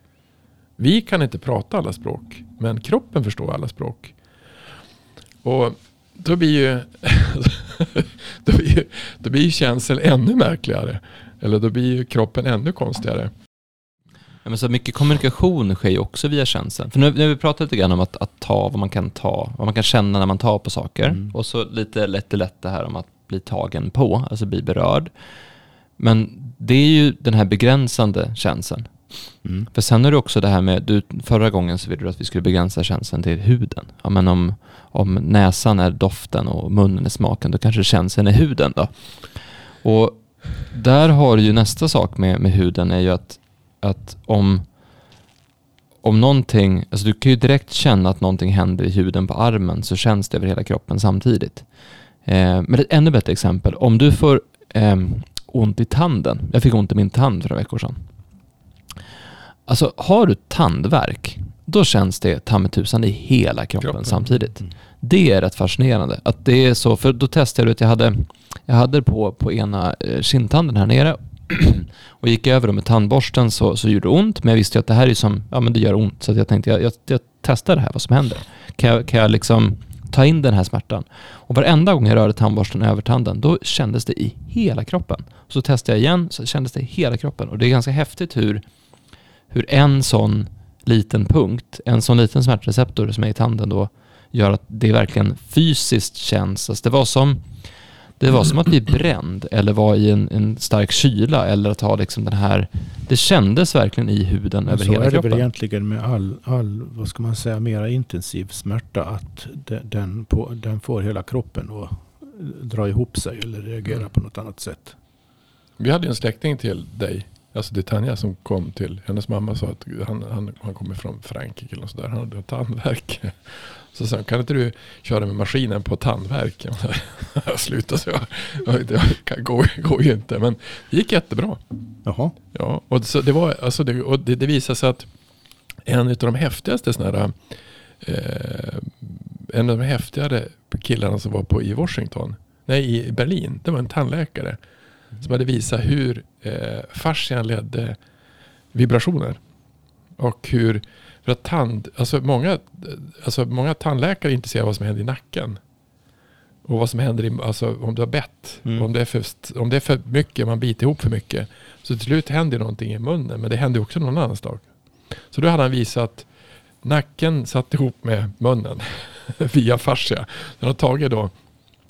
Vi kan inte prata alla språk, men kroppen förstår alla språk. Och (laughs) då blir ju, då blir ju, då blir ju känseln ännu märkligare. Eller då blir ju kroppen ännu konstigare. Ja, men så mycket kommunikation sker ju också via känseln. För nu, nu har vi pratat lite grann om att, att ta, vad man kan ta, vad man kan känna när man tar på saker. Mm. Och så lite lätt och lätt det här om att bli tagen på, alltså bli berörd. Men det är ju den här begränsande känseln. Mm. För sen är det också det här med, du, förra gången så ville du att vi skulle begränsa känslan till huden. Ja, men om, om näsan är doften och munnen är smaken, då kanske känslan är huden då. Och där har du ju nästa sak med, med huden är ju att, att om, om någonting, alltså du kan ju direkt känna att någonting händer i huden på armen så känns det över hela kroppen samtidigt. Eh, men ett ännu bättre exempel, om du får eh, ont i tanden, jag fick ont i min tand för några veckor sedan. Alltså har du tandvärk, då känns det ta tusan i hela kroppen, Kroppen. samtidigt. Mm. Det är rätt fascinerande. Att det är så, för då testade jag att jag hade, jag hade på, på ena eh, kindtanden här nere (clears throat) och gick över och med tandborsten så, så gjorde det ont, men jag visste ju att det här är som, ja men det gör ont, så jag tänkte jag, jag, jag testar det här, vad som händer. Kan jag, kan jag liksom ta in den här smärtan? Och varenda gång jag rörde tandborsten över tanden, då kändes det i hela kroppen. Så testade jag igen, så kändes det i hela kroppen. Och det är ganska häftigt hur, hur en sån liten punkt, en sån liten smärtreceptor som är i tanden då, gör att det verkligen fysiskt känns. Alltså det var som det var som att bli bränd eller vara i en, en stark kyla eller att ha liksom den här... Det kändes verkligen i huden över så hela är det kroppen. väl egentligen med all, all, vad ska man säga, mera intensiv smärta. Att de- den, på, den får hela kroppen att dra ihop sig eller reagera Mm. på något annat sätt. Vi hade en släkting till dig, alltså till Tanja som kom till, hennes mamma sa att han, han, han kommer från Frankrike eller sådär, han hade tandvärk. Så sa kan inte du köra med maskinen på tandvärk? Jag (laughs) slutade så jag, det går, går ju inte, men det gick jättebra. Jaha. Ja, och, så det, var, alltså det, och det, det visade sig att en av de häftigaste sådana här, eh, en av de häftigare killarna som var på i Washington, nej i Berlin, det var en tandläkare som hade visat hur eh, fascian ledde vibrationer. Och hur, för att tand, alltså många, alltså många tandläkare är intresserade av vad som händer i nacken. Och vad som händer i, alltså om du har bett. Mm. Om, det är för, om det är för mycket, man biter ihop för mycket. Så till slut händer någonting i munnen. Men det händer också någon annanstans. Så då hade han visat nacken satt ihop med munnen (laughs) via fascia. Han har tagit då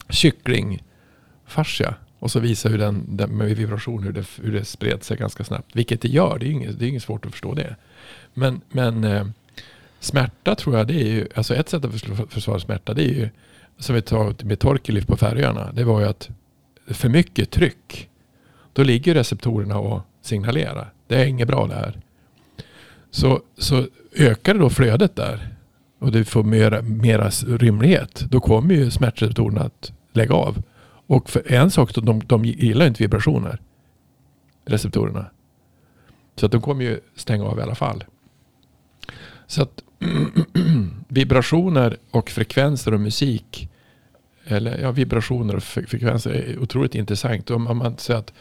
kycklingfascia och så visar hur den, den med vibration hur det, hur det spred sig ganska snabbt. Vilket det gör, det är inget, det är inget svårt att förstå det. Men, men eh, smärta tror jag det är ju, alltså ett sätt att försvara, smärta det är ju som vi tar med Torkelif på Färöarna. Det var ju att för mycket tryck, då ligger receptorerna och signalerar. Det är inget bra det här. Så, så ökar då flödet där och du får mera, mera rymlighet, då kommer ju smärtreceptorerna att lägga av. Och för en sak, de, de gillar inte vibrationer, receptorerna. Så att de kommer ju stänga av i alla fall. Så att (clears throat) vibrationer och frekvenser och musik, eller ja, vibrationer och frekvenser är otroligt intressant. Om, om man säger att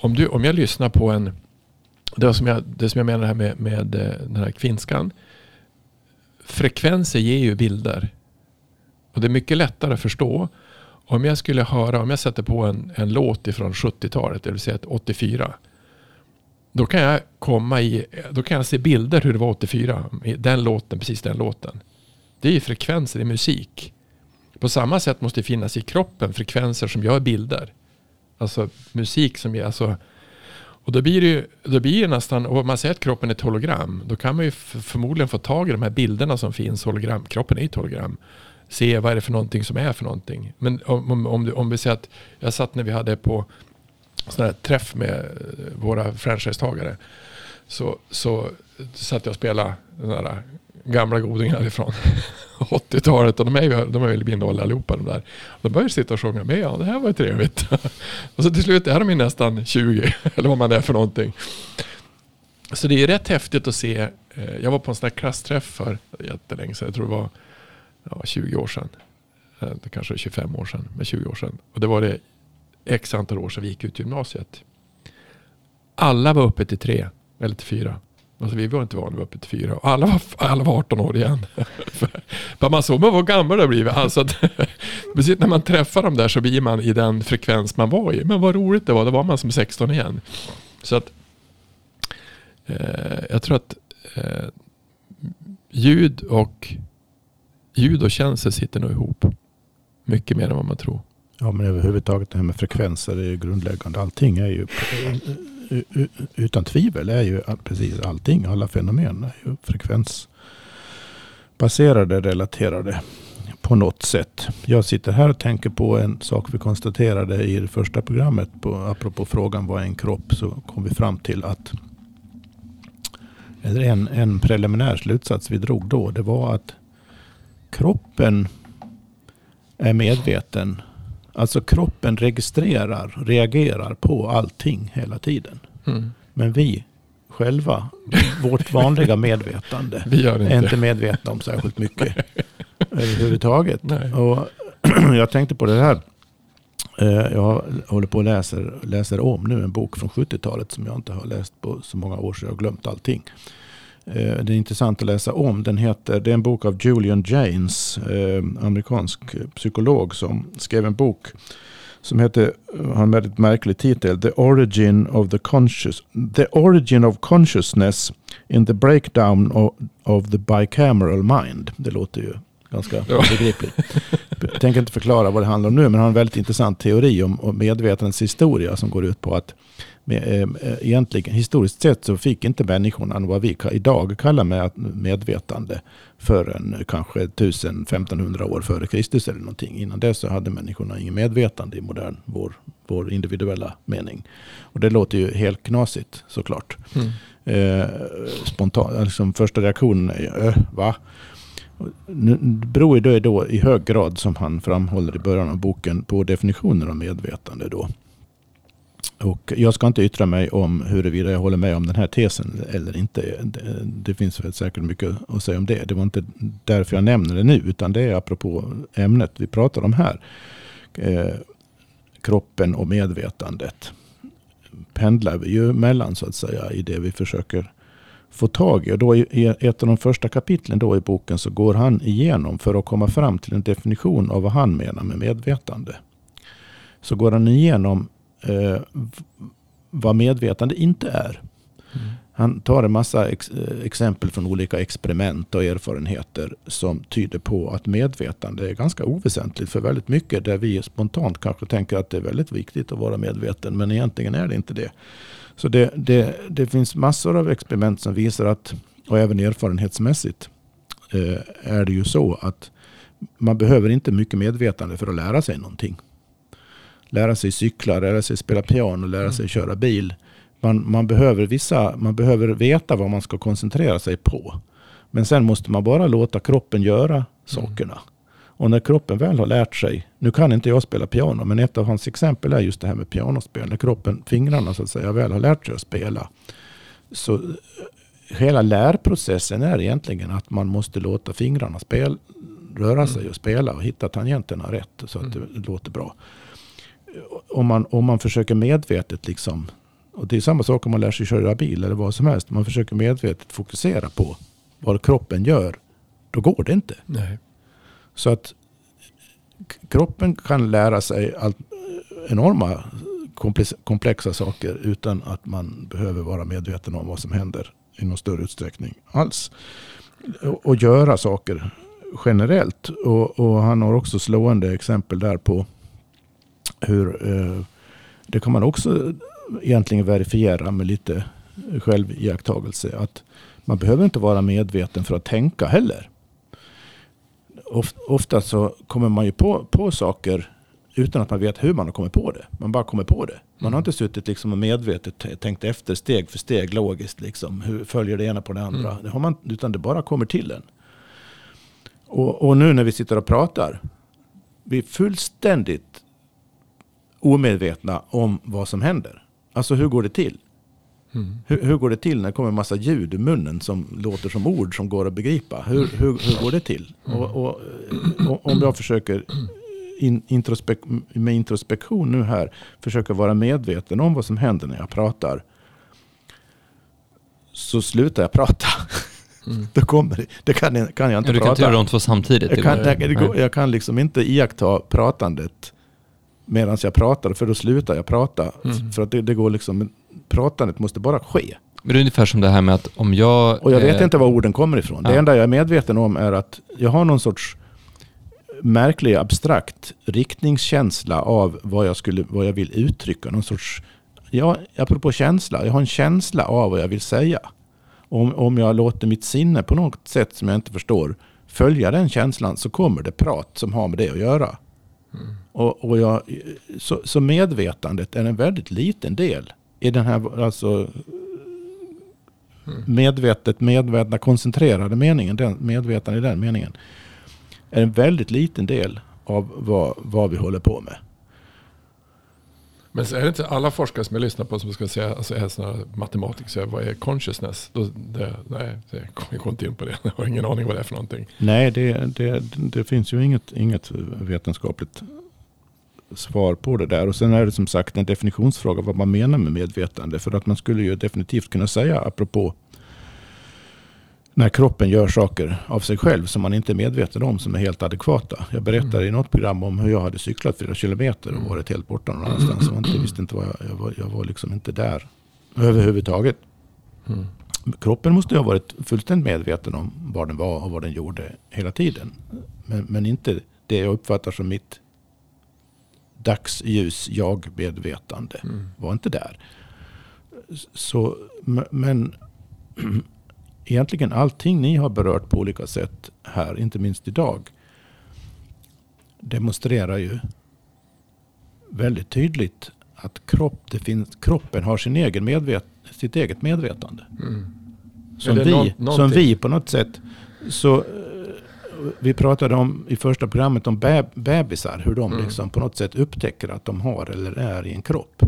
om, du, om jag lyssnar på en, det som jag, det som jag menar här med, med eh, den här kvinskan, frekvenser ger ju bilder. Och det är mycket lättare att förstå om jag skulle höra, om jag sätter på en, en låt ifrån 70-talet, det vill säga 84. Då kan jag komma i, då kan jag se bilder hur det var 84. Den låten, precis den låten. Det är ju frekvenser, i musik. På samma sätt måste det finnas i kroppen frekvenser som gör bilder. Alltså musik som ger, alltså och då blir det ju, då blir det nästan, om man säger att kroppen är ett hologram, då kan man ju förmodligen få tag i de här bilderna som finns, hologram, kroppen är ett hologram. Se vad är det för någonting som är för någonting. Men om, om, om, du- om vi säger att, jag satt när vi hade på sån här träff med eh, våra franchisetagare, så, så satt jag och spelade den där eh, gamla godingar ifrån (laughs) 80-talet och de är ju, de är väl bindåliga allihopa de där. De började sitta och sjunga med, ja det här var ju trevligt. (laughs) och så till slut är de ju nästan 20 (laughs) eller vad man är för någonting. Så det är rätt häftigt att se. Eh, jag var på en sån här klassträff för jättelänge sedan. Jag tror det var ja, 20 år sedan. Eh, det kanske 25 år sedan, men 20 år sedan. Och det var det x antal år sedan vi gick ut gymnasiet. Alla var uppe till tre eller till fyra. Alltså vi var inte vana vid uppe till fyra. Och alla var, alla var 18 år igen. (laughs) För man såg man var gammal det har blivit. Alltså att, (laughs) precis när man träffar dem där så blir man i den frekvens man var i. Men vad roligt det var, då var man som 16 igen. Så att eh, jag tror att eh, ljud och ljud och känsel sitter nog ihop. Mycket mer än vad man tror. Ja, men överhuvudtaget det här med frekvenser är ju grundläggande. Allting är ju eh, eh, eh, utan tvivel är ju precis allting, alla fenomen är ju frekvensbaserade, relaterade på något sätt. Jag sitter här och tänker på en sak vi konstaterade i det första programmet. På, apropå frågan vad är en kropp så kom vi fram till att eller en, en preliminär slutsats vi drog då. Det var att kroppen är medveten. Alltså kroppen registrerar, reagerar på allting hela tiden. Mm. Men vi själva, vårt vanliga (laughs) medvetande, det är inte. inte medvetna om särskilt mycket (laughs) överhuvudtaget. Nej. Och (clears throat) jag tänkte på det här. Eh, Jag håller på och läser, läser om nu en bok från 70-talet som jag inte har läst på så många år så jag har glömt allting. Eh, Det är intressant att läsa om. Den heter, det är en bok av Julian Jaynes, eh, amerikansk psykolog som skrev en bok som heter, har en väldigt märklig titel, The Origin of the Conscious, The Origin of Consciousness in the Breakdown of, of the Bicameral Mind. Det låter ju ganska Ja. begripligt. Jag tänker inte förklara vad det handlar om nu, men han har en väldigt intressant teori om, om medvetandets historia som går ut på att med, eh, eh, egentligen historiskt sett så fick inte människorna vad vi idag kallar med medvetande förrän eh, kanske 1000-1500 år före Kristus eller någonting. Innan det så hade människorna ingen medvetande i modern, vår, vår individuella mening. Och det låter ju helt knasigt såklart. Mm. Eh, spontant, liksom första reaktionen är ju, äh, va? Nu- Det beror då, då i hög grad, som han framhåller i början av boken, på definitionen av medvetande. Då. Och jag ska inte yttra mig om huruvida jag håller med om den här tesen eller inte. Det, det finns väl säkert mycket att säga om det. Det var inte därför jag nämner det nu, utan det är apropå ämnet vi pratar om här. Eh, kroppen och medvetandet pendlar vi ju mellan så att säga i det vi försöker få tag i. Och då i, i ett av de första kapitlen då i boken så går han igenom för att komma fram till en definition av vad han menar med medvetande. Så går han igenom eh, vad medvetande inte är. Mm. Han tar en massa ex, eh, exempel från olika experiment och erfarenheter som tyder på att medvetande är ganska oväsentligt för väldigt mycket där vi spontant kanske tänker att det är väldigt viktigt att vara medveten men egentligen är det inte det. Så det, det, det finns massor av experiment som visar att, och även erfarenhetsmässigt, eh, är det ju så att man behöver inte mycket medvetande för att lära sig någonting. Lära sig cykla, lära sig spela piano, lära sig köra bil. Man, man, behöver vissa, man behöver veta vad man ska koncentrera sig på. Men sen måste man bara låta kroppen göra sakerna. Och när kroppen väl har lärt sig, nu kan inte jag spela piano, men ett av hans exempel är just det här med pianospel. När kroppen, fingrarna så att säga, väl har lärt sig att spela. Så eh, hela lärprocessen är egentligen att man måste låta fingrarna spel, röra sig och spela och hitta tangenterna rätt så att det låter bra. Om man, om man försöker medvetet liksom, och det är samma sak om man lär sig köra bil eller vad som helst. Man försöker medvetet fokusera på vad kroppen gör. Då går det inte. Nej. Så att kroppen kan lära sig allt, enorma komplex- komplexa saker utan att man behöver vara medveten om vad som händer i någon större utsträckning alls. Och, och göra saker generellt. Och, och han har också slående exempel där på hur eh, det kan man också egentligen verifiera med lite själviakttagelse. Att man behöver inte vara medveten för att tänka heller. Of- Ofta så kommer man ju på, på saker utan att man vet hur man har kommit på det. Man bara kommer på det. Man har inte suttit liksom och medvetet tänkt efter steg för steg logiskt. Liksom. Hur följer det ena på det andra? Mm. Det har man, utan det bara kommer till en. Och, och nu när vi sitter och pratar, vi är fullständigt omedvetna om vad som händer. Alltså hur går det till? Mm. Hur, hur går det till när det kommer en massa ljud i munnen som låter som ord som går att begripa? Hur, hur, hur går det till? Och, och, och om jag försöker in, introspek, med introspektion nu här försöka vara medveten om vad som händer när jag pratar. Så slutar jag prata. Mm. (laughs) Då kommer det. Det kan, jag- kan jag inte Ja, du kan prata. inte göra de två samtidigt. Jag kan, går, jag kan liksom inte iaktta pratandet medan jag pratar, för då slutar jag prata. Mm. För att det, det går liksom, pratandet måste bara ske. Men det är ungefär som det här med att om jag... Och jag vet eh, inte var orden kommer ifrån. Det ja. enda jag är medveten om är att jag har någon sorts märklig abstrakt riktningskänsla av vad jag, skulle, vad jag vill uttrycka. Någon sorts, ja, apropå känsla, jag har en känsla av vad jag vill säga. Om, om jag låter mitt sinne på något sätt som jag inte förstår följa den känslan så kommer det prat som har med det att göra. Mm. Och, och jag, så, så medvetandet är en väldigt liten del i den här alltså, Mm. medvetet, medvetna, koncentrerade meningen, den, medvetande i den meningen, är en väldigt liten del av vad, vad vi håller på med. Men så är det inte alla forskare som jag lyssnar på som ska säga, alltså är sådana matematiker, säger vad är consciousness? Då, det, nej, jag går inte in på det. Jag har ingen aning vad det är för någonting. Nej, det, det, det finns ju inget, inget vetenskapligt svar på det där. Och sen är det som sagt en definitionsfråga vad man menar med medvetande. För att man skulle ju definitivt kunna säga, apropå när kroppen gör saker av sig själv som man inte är medveten om som är helt adekvata. Jag berättade i något program om hur jag hade cyklat flera kilometer och varit helt borta någon annanstans. Jag inte, visste inte vad jag, jag, var, jag var liksom inte där överhuvudtaget. Mm. Kroppen måste ju ha varit fullständigt medveten om var den var och vad den gjorde hela tiden. Men, men inte det jag uppfattar som mitt dagsljus jag-medvetande. Mm. Var inte där. Så, men (clears throat) egentligen allting ni har berört på olika sätt här, inte minst idag, demonstrerar ju väldigt tydligt att kropp, finns, kroppen har sin egen medvet, sitt eget medvetande. Mm. Som vi, nå- som vi på något sätt. Så vi pratade om i första programmet om beb, bebisar. Hur de Mm. liksom på något sätt upptäcker att de har eller är i en kropp.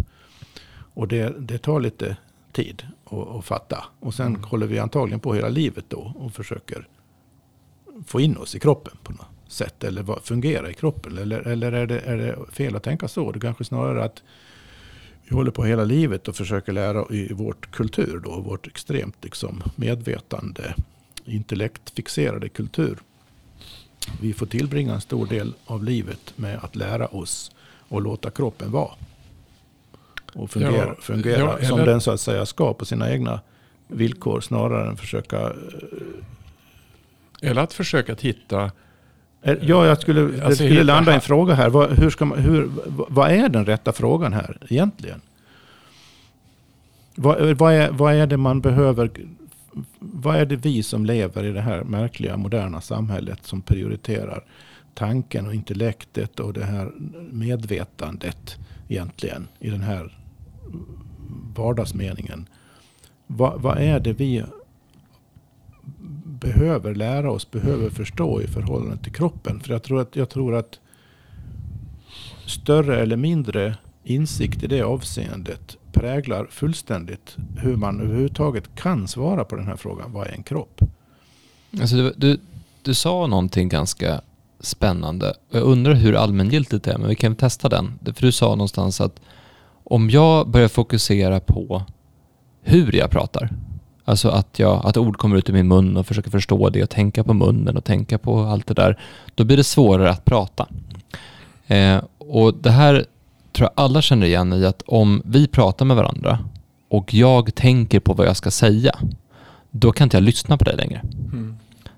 Och det, det tar lite tid att, att fatta. Och sen Mm. håller vi antagligen på hela livet då och försöker få in oss i kroppen på något sätt. Eller vad- fungera i kroppen. Eller, eller är, det, är det fel att tänka så? Det kanske snarare är att vi håller på hela livet och försöker lära i vårt kultur då, vårt extremt liksom medvetande, intellektfixerade kultur. Vi får tillbringa en stor del av livet med att lära oss och låta kroppen vara. Och fungera, Ja, fungera ja, som eller- den så att säga ska på sina egna villkor snarare än försöka... eh, Eller att försöka att hitta, eh, Ja, jag skulle, det Alltså, skulle hitta landa i en fråga här. Vad, hur ska man, hur, vad är den rätta frågan här egentligen? Vad, vad, är, vad är det man behöver? Vad är det vi som lever i det här märkliga moderna samhället som prioriterar tanken och intellektet och det här medvetandet egentligen i den här vardagsmeningen? Vad, vad är det vi behöver lära oss, behöver förstå i förhållande till kroppen? För jag tror att, jag tror att större eller mindre insikt i det avseendet präglar fullständigt hur man överhuvudtaget kan svara på den här frågan. Vad är en kropp? Alltså du, du, du sa någonting ganska spännande. Jag undrar hur allmängiltigt det är, men vi kan testa den. För du sa någonstans att om jag börjar fokusera på hur jag pratar, alltså att, jag, att ord kommer ut ur min mun och försöker förstå det och tänka på munnen och tänka på allt det där, då blir det svårare att prata. Eh, och det här tror jag alla känner igen i att om vi pratar med varandra och jag tänker på vad jag ska säga, då kan inte jag lyssna på dig längre.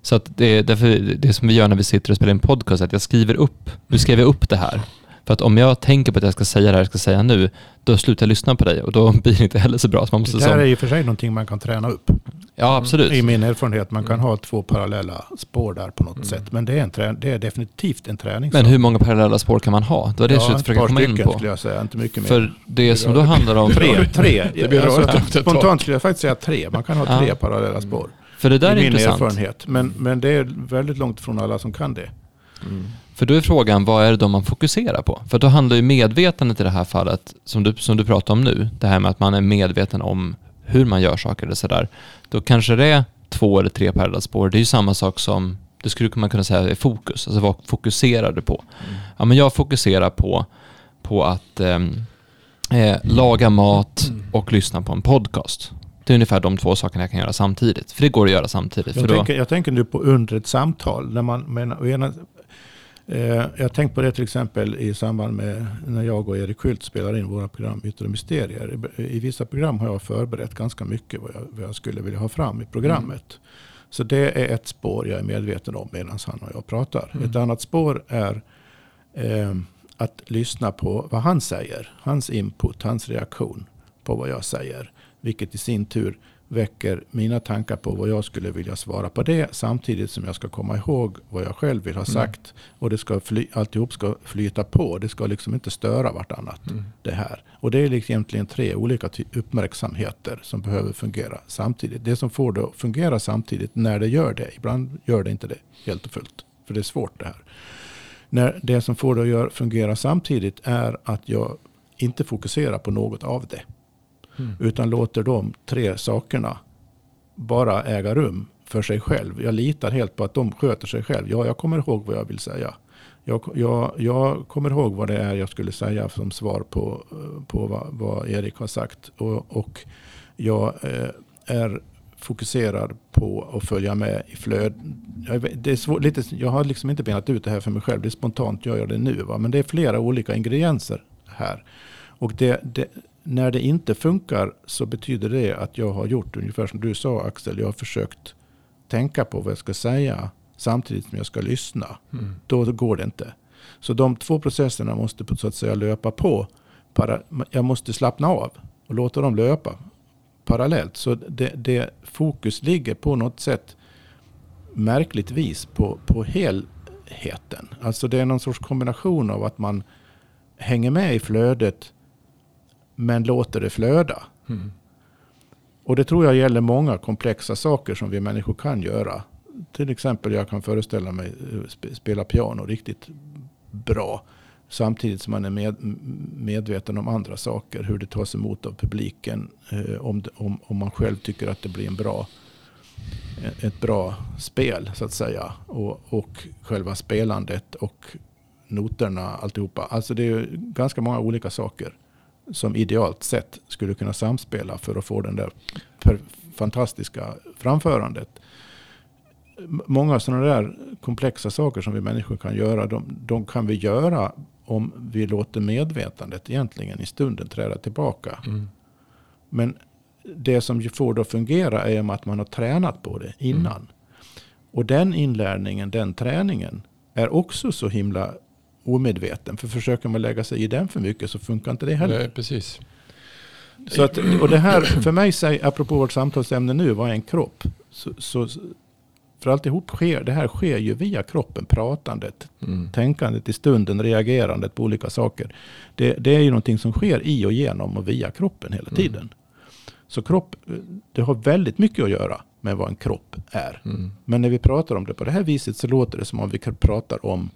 Så att det är därför det som vi gör när vi sitter och spelar in podcast, att jag skriver upp, nu skriver jag upp det här. För att om jag tänker på att jag ska säga det här jag ska säga nu, då slutar jag lyssna på dig och då (laughs) blir det inte heller så bra. Så man måste Det här som, är i och för sig någonting man kan träna upp. ja, absolut. I min erfarenhet, man kan ha två parallella spår där på något sätt. Men det är, en trä, det är definitivt en träning. Men hur många parallella spår kan man ha? Det var det jag ja, försökte försöka par komma in på. skulle jag säga, inte mycket mer. För det som då handlar om... (laughs) Tre, tre. Det blir (laughs) alltså, spontant skulle jag faktiskt säga tre. Man kan ha tre Ja. parallella spår. För det där är min intressant. erfarenhet. Men, men det är väldigt långt från alla som kan det. Mm. För då är frågan, vad är det då man fokuserar på? För då handlar ju medvetandet i det här fallet, som du, som du pratar om nu, det här med att man är medveten om hur man gör saker eller sådär. Då kanske det är två eller tre parallella spår. Det är ju samma sak som, det skulle man kunna säga är fokus. Alltså vad fokuserar du på? Ja, men jag fokuserar på, på att ehm, eh, laga mat och lyssna på en podcast. Det är ungefär de två sakerna jag kan göra samtidigt. För det går att göra samtidigt. Jag, då, tänker, jag tänker nu på under ett samtal. När man, ena, eh, jag har tänkt på det till exempel i samband med när jag och Erik Skylt spelar in våra program Yttre Mysterier. I, vissa program har jag förberett ganska mycket vad jag, vad jag skulle vilja ha fram i programmet. Så det är ett spår jag är medveten om medan han och jag pratar. Mm. Ett annat spår är eh, att lyssna på vad han säger. Hans input, hans reaktion på vad jag säger. Vilket i sin tur väcker mina tankar på vad jag skulle vilja svara på det. Samtidigt som jag ska komma ihåg vad jag själv vill ha sagt. Och det ska fly, alltihop ska flyta på. Det ska liksom inte störa vartannat. Mm. Det här. Och det är liksom egentligen tre olika uppmärksamheter som behöver fungera samtidigt. Det som får det att fungera samtidigt när det gör det. Ibland gör det inte det helt och fullt. För det är svårt det här. När det som får det att fungera samtidigt är att jag inte fokuserar på något av det. Mm. Utan låter de tre sakerna bara äga rum för sig själv. Jag litar helt på att de sköter sig själv. Ja, jag kommer ihåg vad jag vill säga. Jag, jag, jag kommer ihåg vad det är jag skulle säga som svar på, på vad, vad Erik har sagt. Och, och jag eh, är fokuserad på att följa med i flöd. Jag, det är lite, jag har liksom inte benat ut det här för mig själv. Det är spontant gör jag det nu. Va? Men det är flera olika ingredienser här. Och det, det, när det inte funkar så betyder det att jag har gjort ungefär som du sa Axel. Jag har försökt tänka på vad jag ska säga samtidigt som jag ska lyssna. Mm. Då går det inte. Så de två processerna måste så att säga löpa på. Para, jag måste slappna av och låta dem löpa parallellt. Så det, det fokus ligger på något sätt märkligt vis på, på helheten. Alltså det är någon sorts kombination av att man hänger med i flödet men låter det flöda. Mm. Och det tror jag gäller många komplexa saker som vi människor kan göra. Till exempel jag kan föreställa mig eh, spela piano riktigt bra. Samtidigt som man är med, medveten om andra saker. Hur det tas emot av publiken. Eh, om, om, om man själv tycker att det blir en bra, eh, ett- bra spel så att säga. Och, och själva spelandet och noterna alltihopa. Alltså det är ganska många olika saker som idealt sett skulle kunna samspela för att få den där fantastiska framförandet. Många sådana där komplexa saker som vi människor kan göra, de, de kan vi göra om vi låter medvetandet egentligen i stunden träda tillbaka. Mm. Men det som får det att fungera är om att man har tränat på det innan. Och den inlärningen, den träningen är också så himla omedveten. För försöker man lägga sig i den för mycket så funkar inte det heller. Nej, precis. Så att, och det här, för mig, apropå vårt samtalsämne nu, vad är en kropp? Så, så, för alltihop sker, det här sker ju via kroppen, pratandet, Mm. tänkandet i stunden, reagerandet på olika saker. Det, det är ju någonting som sker i och genom och via kroppen hela Mm. tiden. Så kropp, det har väldigt mycket att göra med vad en kropp är. Mm. Men när vi pratar om det på det här viset så låter det som om vi pratar om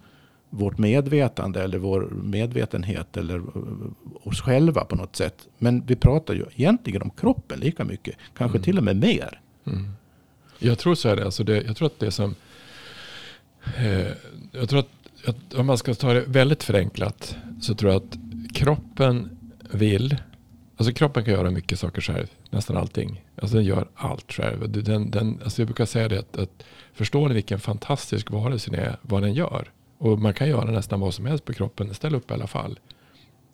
vårt medvetande eller vår medvetenhet eller eh, oss själva på något sätt. Men vi pratar ju egentligen om kroppen lika mycket. Kanske Mm. till och med mer. Mm. Jag tror så är det. Alltså det. Jag tror att det som... Eh, jag tror att, att om man ska ta det väldigt förenklat så tror jag att kroppen vill... Alltså kroppen kan göra mycket saker själv. Nästan allting. Alltså den gör allt själv. Den, den, alltså jag brukar säga det att, att förstår ni vilken fantastisk varelse ni är, vad den gör? Och man kan göra nästan vad som helst på kroppen, ställa upp i alla fall.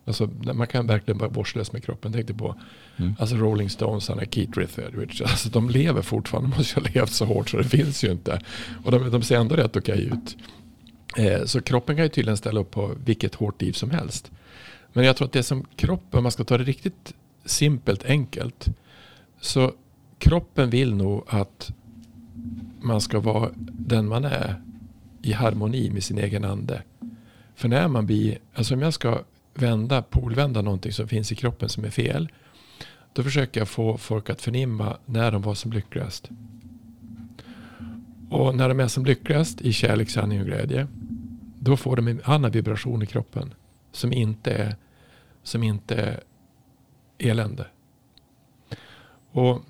Alltså, man kan verkligen vara vårdslös med kroppen. Tänkte på Mm. alltså Rolling Stones, är Keith Richards. Alltså, de lever fortfarande. De måste ju ha levt så hårt så det finns ju inte. Och de, de ser ändå rätt okej ut. Eh, så kroppen kan ju tydligen ställa upp på vilket hårt liv som helst. Men jag tror att det som kroppen, om man ska ta det riktigt simpelt enkelt. Så kroppen vill nog att man ska vara den man är i harmoni med sin egen ande. För när man blir, alltså om jag ska vända, polvända någonting som finns i kroppen som är fel. Då försöker jag få folk att förnimma när de var som lyckligast. Och när de är som lyckligast i kärlek, sanning och glädje. Då får de en annan vibration i kroppen. Som inte är, som inte är elände. Och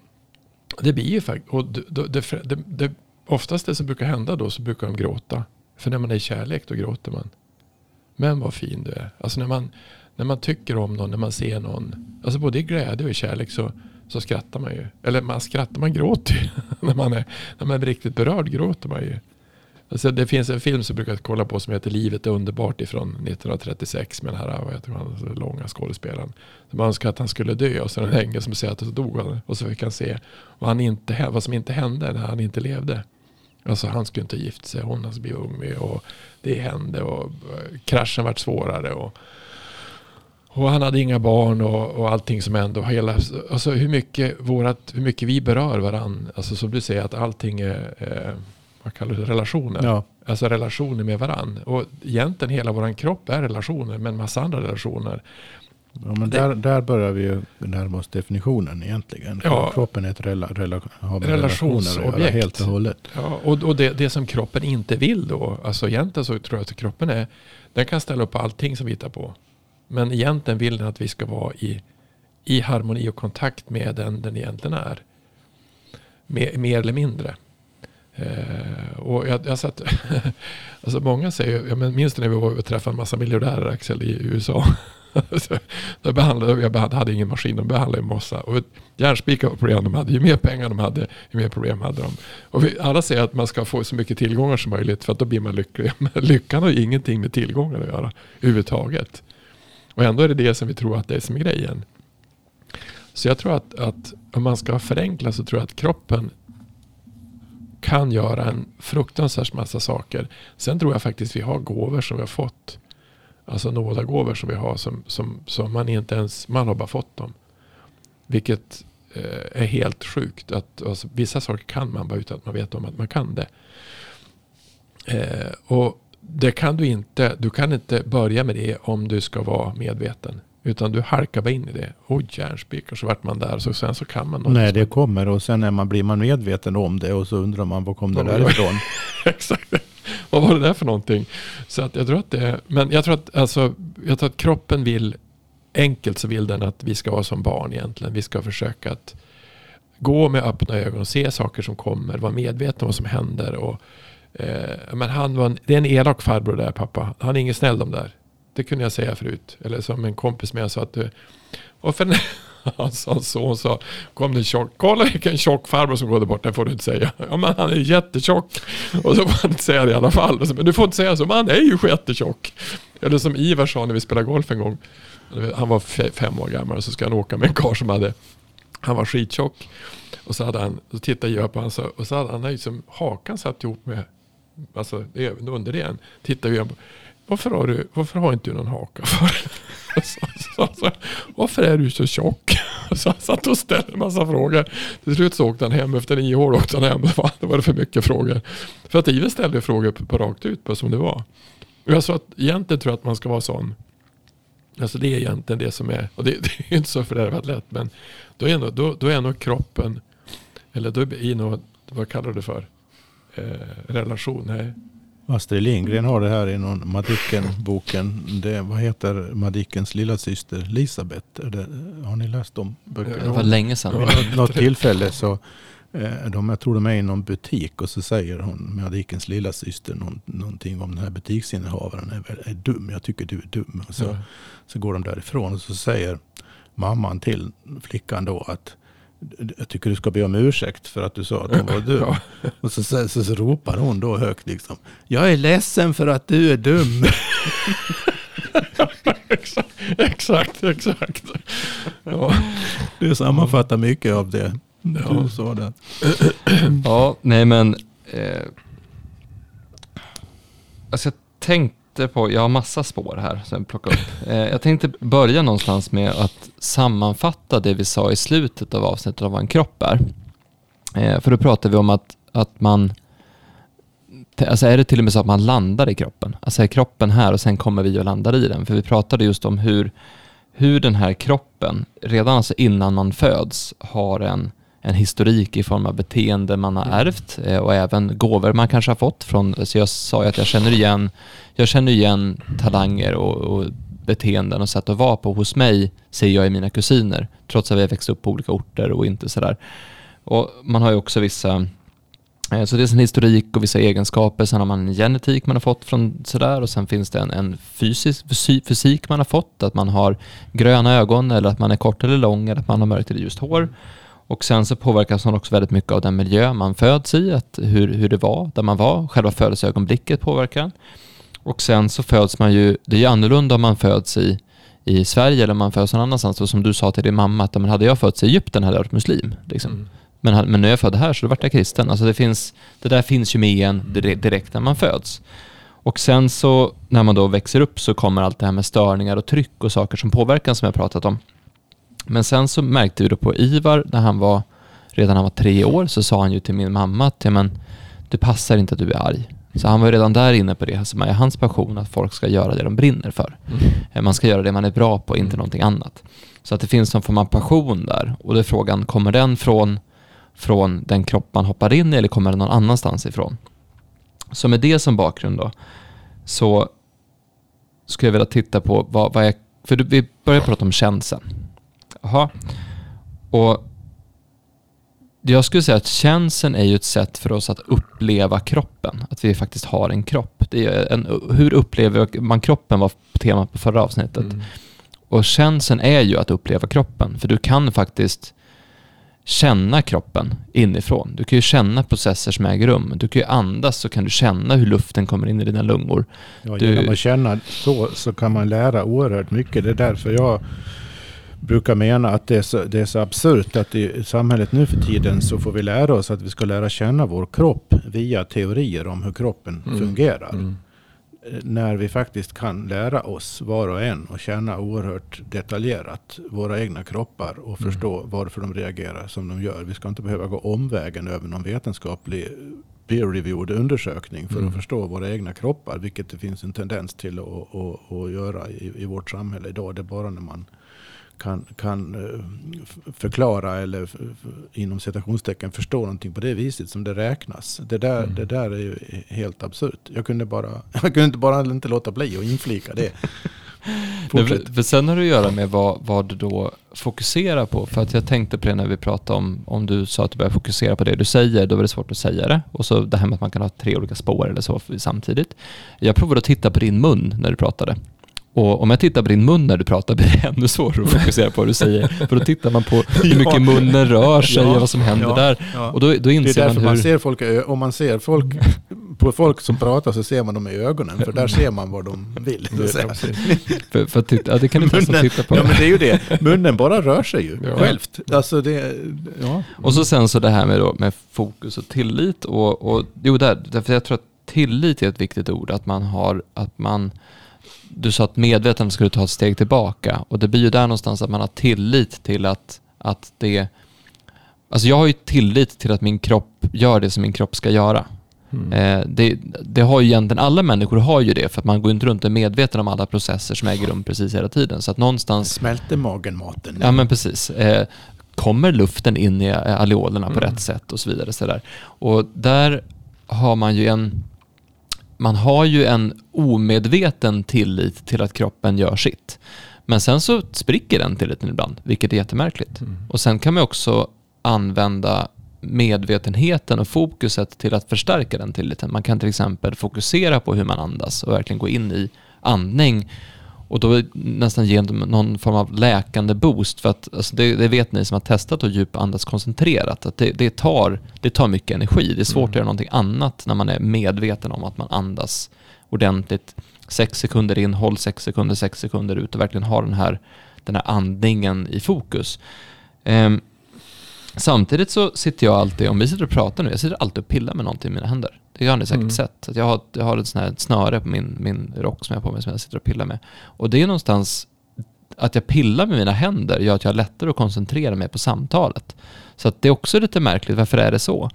det blir ju faktiskt, och det, det, det, det, oftast det som brukar hända då så brukar de gråta. För när man är i kärlek då gråter man. Men vad fin du är. Alltså när man, när man tycker om någon, när man ser någon. Alltså både i glädje och i kärlek så, så skrattar man ju. Eller man skrattar, man gråter ju. (laughs) när, man är, när man är riktigt berörd gråter man ju. Alltså det finns en film som jag brukar kolla på som heter Livet är underbart ifrån 1936 med den här vad heter han, långa skådespelaren. Som önskar att han skulle dö och så är det en ängel som säger att så dog han. Och så fick han se vad, han inte, vad som inte hände när han inte levde. Alltså han skulle inte gift sig, hon skulle bli ung med och det hände och eh, kraschen vart svårare. Och, och han hade inga barn och, och allting som hände. Och hela, alltså hur, mycket vårat, hur mycket vi berör varandra. Alltså som du säger att allting är, eh, vad kallar det, relationer. Ja. Alltså relationer med varandra. Och egentligen hela vår kropp är relationer med en massa andra relationer. Ja, men där, där börjar vi ju närma oss definitionen egentligen. Ja. Kroppen är ett rela, rela, har med Relationsobjekt. helt och hållet. Ja, och och det, det som kroppen inte vill då. Alltså egentligen så tror jag att kroppen är. Den kan ställa upp på allting som vi hittar på. Men egentligen vill den att vi ska vara i, i harmoni och kontakt med den den egentligen är. Mer, mer eller mindre. Eh, och jag, jag satt, (laughs) alltså många säger, jag minns när vi var och träffade en massa miljardärer Axel i USA. (laughs) behandlade, jag behandlade, hade ingen maskin, de behandlade mossa. Och järnspikar var problem de hade. Ju mer pengar de hade, ju mer problem hade de. Och vi, alla säger att man ska få så mycket tillgångar som möjligt för att då blir man lycklig. (laughs) Men lyckan har ju ingenting med tillgångar att göra överhuvudtaget. Och ändå är det det som vi tror att det är som är grejen. Så jag tror att, att om man ska förenkla så tror jag att kroppen kan göra en fruktansvärt massa saker. Sen tror jag faktiskt vi har gåvor som vi har fått. Alltså nådagåvor som vi har som, som, som man inte ens, man har bara fått dem. Vilket eh, är helt sjukt. Att, alltså, vissa saker kan man bara utan att man vet om att man kan det. Eh, och det kan du inte, du kan inte börja med det om du ska vara medveten. Utan du halkar bara in i det. Oj, järnspikar, så vart man där. Så sen så kan man. Nej, det kommer och sen är man, blir man medveten om det och så undrar man var kom det Ja, där ifrån? (laughs) Exakt. (laughs) Vad var det där för någonting? Så att jag tror att det är, men jag tror att, alltså, jag tror att kroppen vill, enkelt så vill den att vi ska vara som barn egentligen. Vi ska försöka att gå med öppna ögon se saker som kommer, vara medveten om vad som händer. Och, eh, men han var en, det är en elak farbror där pappa. Han är ingen snäll de där. Det kunde jag säga förut. Eller som en kompis med sa att du, och (laughs) (laughs) Han Hans, så, son sa, kom det tjock, kolla vilken tjock farbror som går där borta, får du inte säga. (laughs) Ja men han är jättetjock. Och så får han inte säga det i alla fall. Men du får inte säga så, men han är ju jättetjock. Eller som Ivar sa när vi spelade golf en gång. Han var fem år gammal och så ska han åka med en karl som hade, han var skittjock. Och så hade han, så tittade jag på honom och så hade han liksom hakan satt ihop med, alltså underdelen. Tittade jag på, varför har, du, varför har inte du någon haka för? Så, så, så, varför är du så tjock? Så han satt och ställde en massa frågor. Till slut så åkte han hem. Efter nio år åkte han hem. Det var det för mycket frågor. För att Ive ställde frågor på, på rakt ut på som det var. Och jag sa att egentligen tror jag att man ska vara sån. Alltså det är egentligen det som är. Och det, det är inte så fördärvat lätt. Men då är nog, då, då är nog kroppen. Eller då är nog, vad kallar du det för? Eh, relation? Nej. Astrid Lindgren har det här i någon Madicken-boken. Vad heter Madickens lilla syster Elisabeth? Det, har ni läst de böckerna? Det var länge sedan. Vid något, tillfälle så, eh, de, jag tror de är i någon butik och så säger hon, Madickens lilla syster, någon, någonting om den här butiksinnehavaren är, är dum. Jag tycker du är dum. Och så, Ja. så går de därifrån och så säger mamman till flickan då att jag tycker du ska be om ursäkt för att du sa att hon var dum. (laughs) Och så, så, så, så ropar hon då högt liksom. Jag är ledsen för att du är dum. (laughs) exakt, exakt, exakt. Ja. Det sammanfattar mycket av det Ja. du sa där. Ja, nej men. Eh, alltså jag tänkte på, jag har massa spår här som jag plockar upp. Eh, jag tänkte börja någonstans med att sammanfatta det vi sa i slutet av avsnittet av vad en kropp är. Eh, för då pratar vi om att, att man, alltså är det till och med så att man landar i kroppen? Alltså är kroppen här och sen kommer vi och landar i den? För vi pratade just om hur, hur den här kroppen, redan alltså innan man föds, har en, en historik i form av beteende man har Mm. ärvt eh, och även gåvor man kanske har fått från, så jag sa ju att jag känner igen, jag känner igen talanger och, och beteenden och sätt att vara på hos mig ser jag i mina kusiner, trots att vi har växt upp på olika orter och inte sådär. Och man har ju också vissa eh, så det är en historik och vissa egenskaper, sen har man en genetik man har fått från sådär och sen finns det en, en fysisk fysik, fysik man har fått, att man har gröna ögon eller att man är kort eller lång eller att man har mörkt eller ljust hår. Och sen så påverkas man också väldigt mycket av den miljö man föds i, att hur, hur det var där man var, själva födelseögonblicket påverkar en. Och sen så föds man ju, det är ju annorlunda om man föds i, i Sverige eller om man föds någon annanstans. Och som du sa till din mamma, att men hade jag fötts i Egypten hade jag varit muslim. Liksom. Mm. Men, men nu är jag född här så då vart jag kristen. Alltså det, finns, det där finns ju med en dire- direkt när man föds. Och sen så när man då växer upp så kommer allt det här med störningar och tryck och saker som påverkar som jag pratat om. Men sen så märkte vi då på Ivar när han var, redan när han var tre år, så sa han ju till min mamma att ja, men, det passar inte att du är arg. Så han var ju redan där inne på det som är hans passion, att folk ska göra det de brinner för. Mm. Man ska göra det man är bra på, inte någonting annat. Så att det finns någon form av passion där. Och då är frågan, kommer den från, från den kropp man hoppar in i eller kommer den någon annanstans ifrån? Så med det som bakgrund då, så skulle jag vilja titta på vad, vad jag... För vi börjar prata om känseln. Jaha. Och jag skulle säga att känseln är ju ett sätt för oss att uppleva kroppen. Att vi faktiskt har en kropp. Det är en, hur upplever man kroppen var temat på förra avsnittet. Mm. Och känseln är ju att uppleva kroppen. För du kan faktiskt känna kroppen inifrån. Du kan ju känna processer som äger rum. Du kan ju andas så kan du känna hur luften kommer in i dina lungor. Ja, Du- genom att känna så, så kan man lära oerhört mycket. Det är därför jag brukar mena att det är så, det är så absurt att i samhället nu för tiden så får vi lära oss att vi ska lära känna vår kropp via teorier om hur kroppen Mm. fungerar. Mm. Eh, När vi faktiskt kan lära oss var och en och känna oerhört detaljerat våra egna kroppar och Mm. förstå varför de reagerar som de gör. Vi ska inte behöva gå omvägen över någon vetenskaplig peer-reviewed undersökning för Mm. att förstå våra egna kroppar, vilket det finns en tendens till att, att, att göra i, i vårt samhälle idag. Det är bara när man kan, kan eh, förklara eller inom citationstecken förstå någonting på det viset som det räknas. Det där, Mm. det där är ju helt absurt. Jag kunde, bara, (laughs) jag kunde inte bara inte låta bli att inflika det. (laughs) Nej, för, för sen har det att göra med vad, vad du då fokuserar på. För att jag tänkte på det när vi pratade om, om du sa att du börjar fokusera på det du säger, då var det svårt att säga det. Och så det här med att man kan ha tre olika spår eller så samtidigt. Jag provade att titta på din mun när du pratade. Och om jag tittar på din mun när du pratar blir det ännu svårare att fokusera på vad du säger. För då tittar man på (laughs) hur mycket munnen rör sig Ja, och vad som händer ja, där. ja. Och då, då Det är inser därför man man hur... ser folk, ö- om man ser folk (laughs) på folk som pratar så ser man dem i ögonen. För där ser man vad de vill. För, för att titta, det kan att Munnen- titta på. Ja men det är ju det. Munnen bara rör sig ju Ja. självt. Alltså det. Och så sen så det här med, då, med fokus och tillit. Och, och, jo, där, därför jag tror att tillit är ett viktigt ord. Att man har, att man, du sa att medvetandet skulle ta ett steg tillbaka. Och det blir ju där någonstans att man har tillit till att, att det, alltså jag har ju tillit till att min kropp gör det som min kropp ska göra. Mm. Eh, det, det har ju egentligen, alla människor har ju det för att man går inte runt och är medveten om alla processer som äger rum precis hela tiden. Så att någonstans Smälter magen maten? Ja men precis. Eh, kommer luften in i eh, alveolerna på Mm. rätt sätt och så vidare. Så där. Och där har man ju en man har ju en omedveten tillit till att kroppen gör sitt. Men sen så spricker den tilliten ibland, vilket är jättemärkligt. Mm. Och sen kan man också använda medvetenheten och fokuset till att förstärka den tilliten. Man kan till exempel fokusera på hur man andas och verkligen gå in i andning och då nästan ge dem någon form av läkande boost. För att alltså det, det vet ni som har testat att djupandas koncentrerat, att det, det, tar, det tar mycket energi. Det är svårt Mm. att göra någonting annat när man är medveten om att man andas ordentligt. Sex sekunder in, håll sex sekunder, sex sekunder ut och verkligen ha den här, den här andningen i fokus. Ehm, samtidigt så sitter jag alltid, om vi sitter och pratar nu, jag sitter alltid och pillar med någonting i mina händer. Det har ni säkert Mm. sett. Att jag, har, jag har ett sånt här snöre på min, min rock som jag har på mig som jag sitter och pillar med. Och det är någonstans att jag pillar med mina händer gör att jag har lättare att koncentrera mig på samtalet. Så att det är också lite märkligt, varför är det så?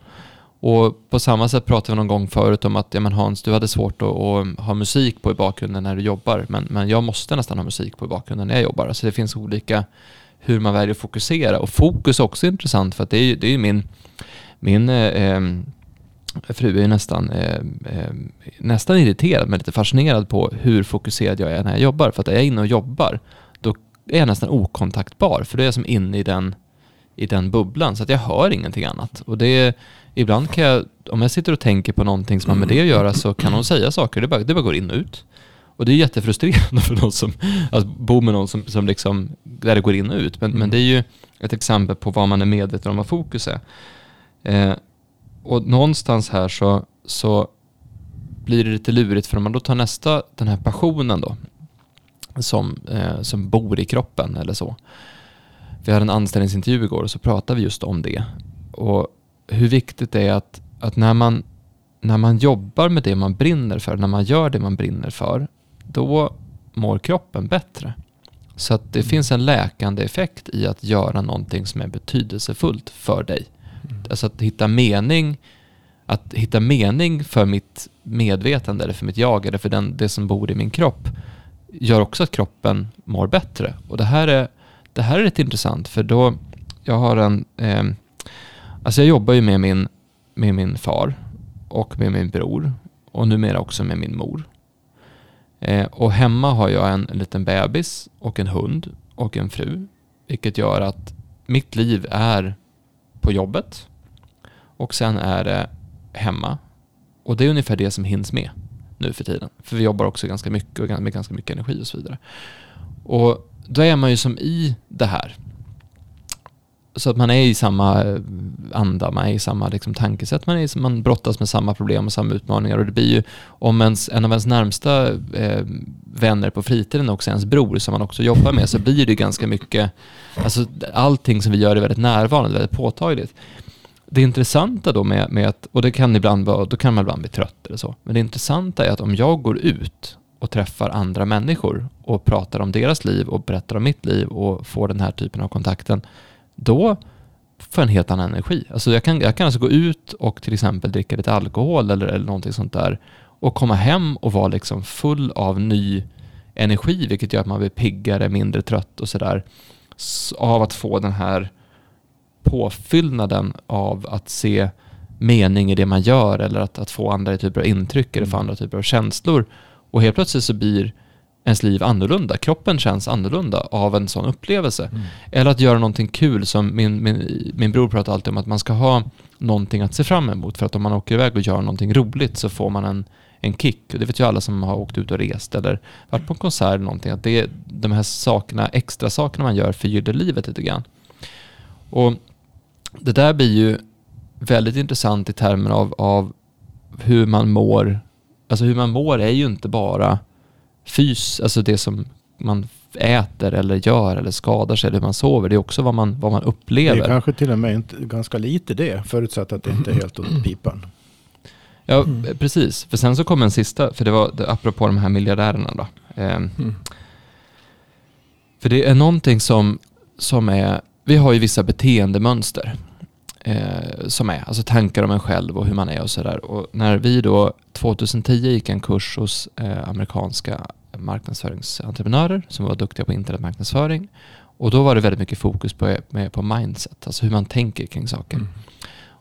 Och på samma sätt pratade vi någon gång förut om att ja, men Hans, du hade svårt att, att ha musik på i bakgrunden när du jobbar, men, men jag måste nästan ha musik på i bakgrunden när jag jobbar. Så det finns olika hur man väljer att fokusera. Och fokus är också intressant för att det är ju, det är min, min eh, ehm, fru är nästan, eh, eh, nästan irriterad men lite fascinerad på hur fokuserad jag är när jag jobbar. För att är jag inne och jobbar, då är jag nästan okontaktbar. För då är jag som inne i den, i den bubblan, så att jag hör ingenting annat. Och det är, ibland kan jag, om jag sitter och tänker på någonting som har med det att göra, så kan hon säga saker, det bara, det bara går in och ut. Och det är jättefrustrerande (laughs) för någon som, att bo med någon som, som liksom, där det går in och ut. Men, men det är ju ett exempel på vad man är medveten om vad fokus är. Eh, och någonstans här så, så blir det lite lurigt för om man då tar nästa, den här passionen då, som, eh, som bor i kroppen eller så. Vi hade en anställningsintervju igår och så pratade vi just om det. Och hur viktigt det är att, att när, man, när man jobbar med det man brinner för, när man gör det man brinner för, då mår kroppen bättre. Så att det mm. finns en läkande effekt i att göra någonting som är betydelsefullt för dig. Mm. Alltså att hitta mening, att hitta mening för mitt medvetande eller för mitt jag eller för den, det som bor i min kropp gör också att kroppen mår bättre. Och det här är, det här är rätt intressant för då, jag har en, eh, alltså jag jobbar ju med min, med min far och med min bror och numera också med min mor. Eh, och hemma har jag en, en liten bebis och en hund och en fru, vilket gör att mitt liv är på jobbet och sen är det hemma. Och det är ungefär det som hinns med nu för tiden. För vi jobbar också ganska mycket och med ganska mycket energi och så vidare. Och då är man ju som i det här. Så att man är i samma eh, anda, man är i samma liksom, tankesätt, man, är, man brottas med samma problem och samma utmaningar. Och det blir ju, om ens, en av ens närmsta eh, vänner på fritiden också är ens bror som man också jobbar med, så blir det ganska mycket, alltså allting som vi gör är väldigt närvarande, väldigt påtagligt. Det intressanta då med, med att, och det kan ibland vara, då kan man ibland bli trött eller så, men det intressanta är att om jag går ut och träffar andra människor och pratar om deras liv och berättar om mitt liv och får den här typen av kontakten, då får jag en helt annan energi. Alltså jag, kan, jag kan alltså gå ut och till exempel dricka lite alkohol eller, eller någonting sånt där och komma hem och vara liksom full av ny energi, vilket gör att man blir piggare, mindre trött och sådär. Av att få den här påfyllnaden av att se mening i det man gör eller att, att få andra typer av intryck eller få mm. andra typer av känslor. Och helt plötsligt så blir ens liv annorlunda. Kroppen känns annorlunda av en sån upplevelse. Mm. Eller att göra någonting kul som min, min, min bror pratar alltid om att man ska ha någonting att se fram emot. För att om man åker iväg och gör någonting roligt så får man en, en kick. Och det vet ju alla som har åkt ut och rest eller varit på en konsert eller någonting. Att det de här sakerna, extra sakerna man gör förgyller livet lite grann. Och det där blir ju väldigt intressant i termer av, av hur man mår. Alltså hur man mår är ju inte bara fys, alltså det som man äter eller gör eller skadar sig eller hur man sover. Det är också vad man, vad man upplever. Det är kanske till och med inte, ganska lite det, förutsatt att det inte är helt åt pipan. Ja, mm. precis. För sen så kom en sista, för det var apropå de här miljardärerna då. Eh, mm. För det är någonting som, som är, vi har ju vissa beteendemönster eh, som är, alltså tankar om en själv och hur man är och sådär. Och när vi då 2010 gick en kurs hos eh, amerikanska marknadsföringsentreprenörer som var duktiga på internetmarknadsföring. Och då var det väldigt mycket fokus på, på mindset, alltså hur man tänker kring saker. Mm.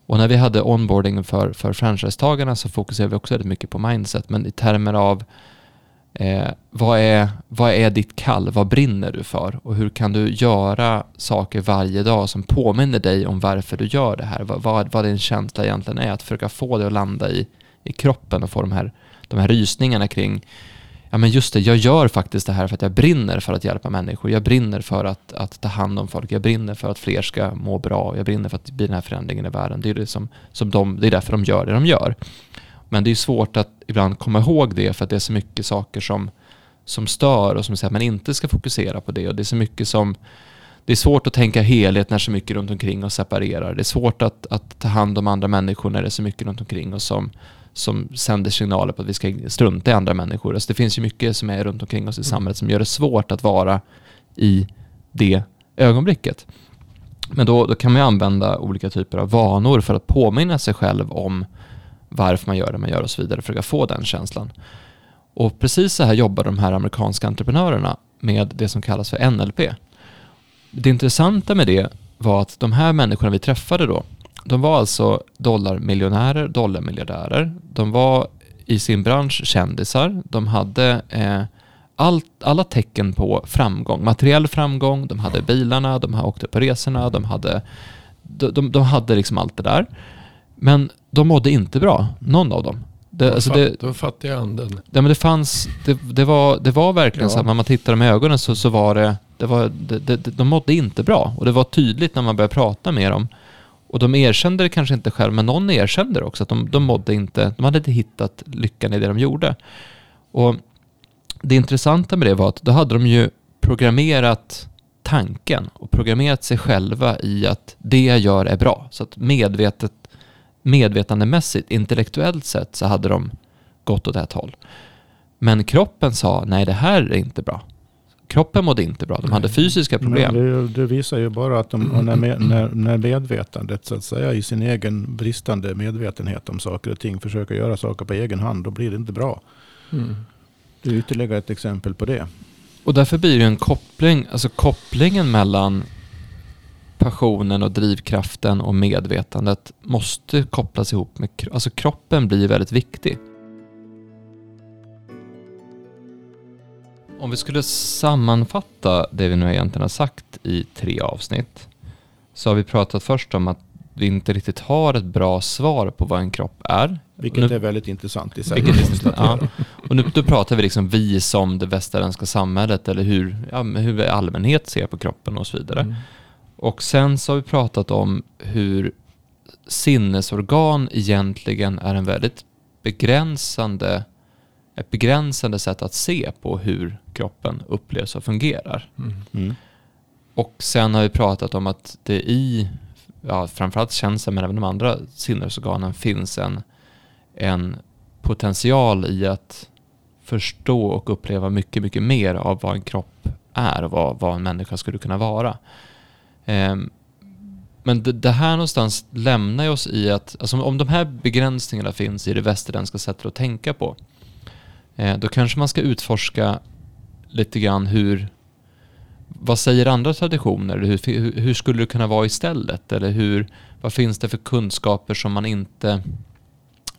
Och när vi hade onboarding för, för franchisetagarna så fokuserade vi också väldigt mycket på mindset, men i termer av eh, vad, är, vad är ditt kall? Vad brinner du för? Och hur kan du göra saker varje dag som påminner dig om varför du gör det här? Vad, vad, vad din känsla egentligen är, att försöka få det att landa i, i kroppen och få de här, de här rysningarna kring ja men just det, jag gör faktiskt det här för att jag brinner för att hjälpa människor. Jag brinner för att, att ta hand om folk. Jag brinner för att fler ska må bra. Jag brinner för att det blir den här förändringen i världen. Det är, det som, som de, det är därför de gör det de gör. Men det är svårt att ibland komma ihåg det för att det är så mycket saker som, som stör och som säger att man inte ska fokusera på det. Och det är så mycket som det är svårt att tänka helhet när så mycket runt omkring oss separerar. Det är svårt att, att ta hand om andra människor när det är så mycket runt omkring oss som, som sänder signaler på att vi ska strunta i andra människor. Alltså det finns ju mycket som är runt omkring oss i mm. samhället som gör det svårt att vara i det ögonblicket. Men då, då kan man ju använda olika typer av vanor för att påminna sig själv om varför man gör det man gör och så vidare, för att få den känslan. Och precis så här jobbar de här amerikanska entreprenörerna med det som kallas för NLP. det intressanta med det var att de här människorna vi träffade då, de var alltså dollarmiljonärer, dollarmiljardärer. De var i sin bransch kändisar. De hade eh, allt, alla tecken på framgång, materiell framgång, de hade bilarna, de åkte på resorna, de hade, de, de, de hade liksom allt det där. Men de mådde inte bra, någon av dem. Det, De, alltså fatt, det, de fattiga anden. Ja, men det fanns, det, det, var, det var verkligen Ja. så att när man tittade med ögonen så, så var det, det var, det, det, de mådde inte bra. Och det var tydligt när man började prata med dem. Och de erkände det kanske inte själv, men någon erkände det också, att de, de mådde inte, de hade inte hittat lyckan i det de gjorde. Och det intressanta med det var att då hade de ju programmerat tanken och programmerat sig själva i att det jag gör är bra. Så att medvetet, medvetandemässigt, intellektuellt sett så hade de gått åt ett håll. Men kroppen sa, nej det här är inte bra. Kroppen mådde inte bra, de hade Nej. fysiska problem. Det, det visar ju bara att de, när, med, när, när medvetandet så att säga i sin egen bristande medvetenhet om saker och ting försöker göra saker på egen hand, då blir det inte bra. Mm. Det är ytterligare ett exempel på det. Och därför blir det en koppling, alltså kopplingen mellan passionen och drivkraften och medvetandet måste kopplas ihop med, kro- alltså kroppen blir väldigt viktig. Om vi skulle sammanfatta det vi nu egentligen har sagt i tre avsnitt så har vi pratat först om att vi inte riktigt har ett bra svar på vad en kropp är. Vilket Nu- är väldigt intressant i sig. Vilket (laughs) ja. Och nu då pratar vi liksom vi som det västerländska samhället eller hur, ja, hur vi allmänhet ser på kroppen och så vidare. Mm. Och sen så har vi pratat om hur sinnesorgan egentligen är en väldigt begränsande, ett begränsande sätt att se på hur kroppen upplevs och fungerar. Mm. Mm. Och sen har vi pratat om att det i, ja, framförallt känseln men även de andra sinnesorganen finns en, en potential i att förstå och uppleva mycket, mycket mer av vad en kropp är och vad, vad en människa skulle kunna vara. Ehm, men det, det här någonstans lämnar ju oss i att, alltså om- de här begränsningarna finns i det västerländska sättet att tänka på, eh, då kanske man ska utforska lite grann hur, vad säger andra traditioner? Hur, hur, hur skulle det kunna vara istället? Eller hur, vad finns det för kunskaper som man inte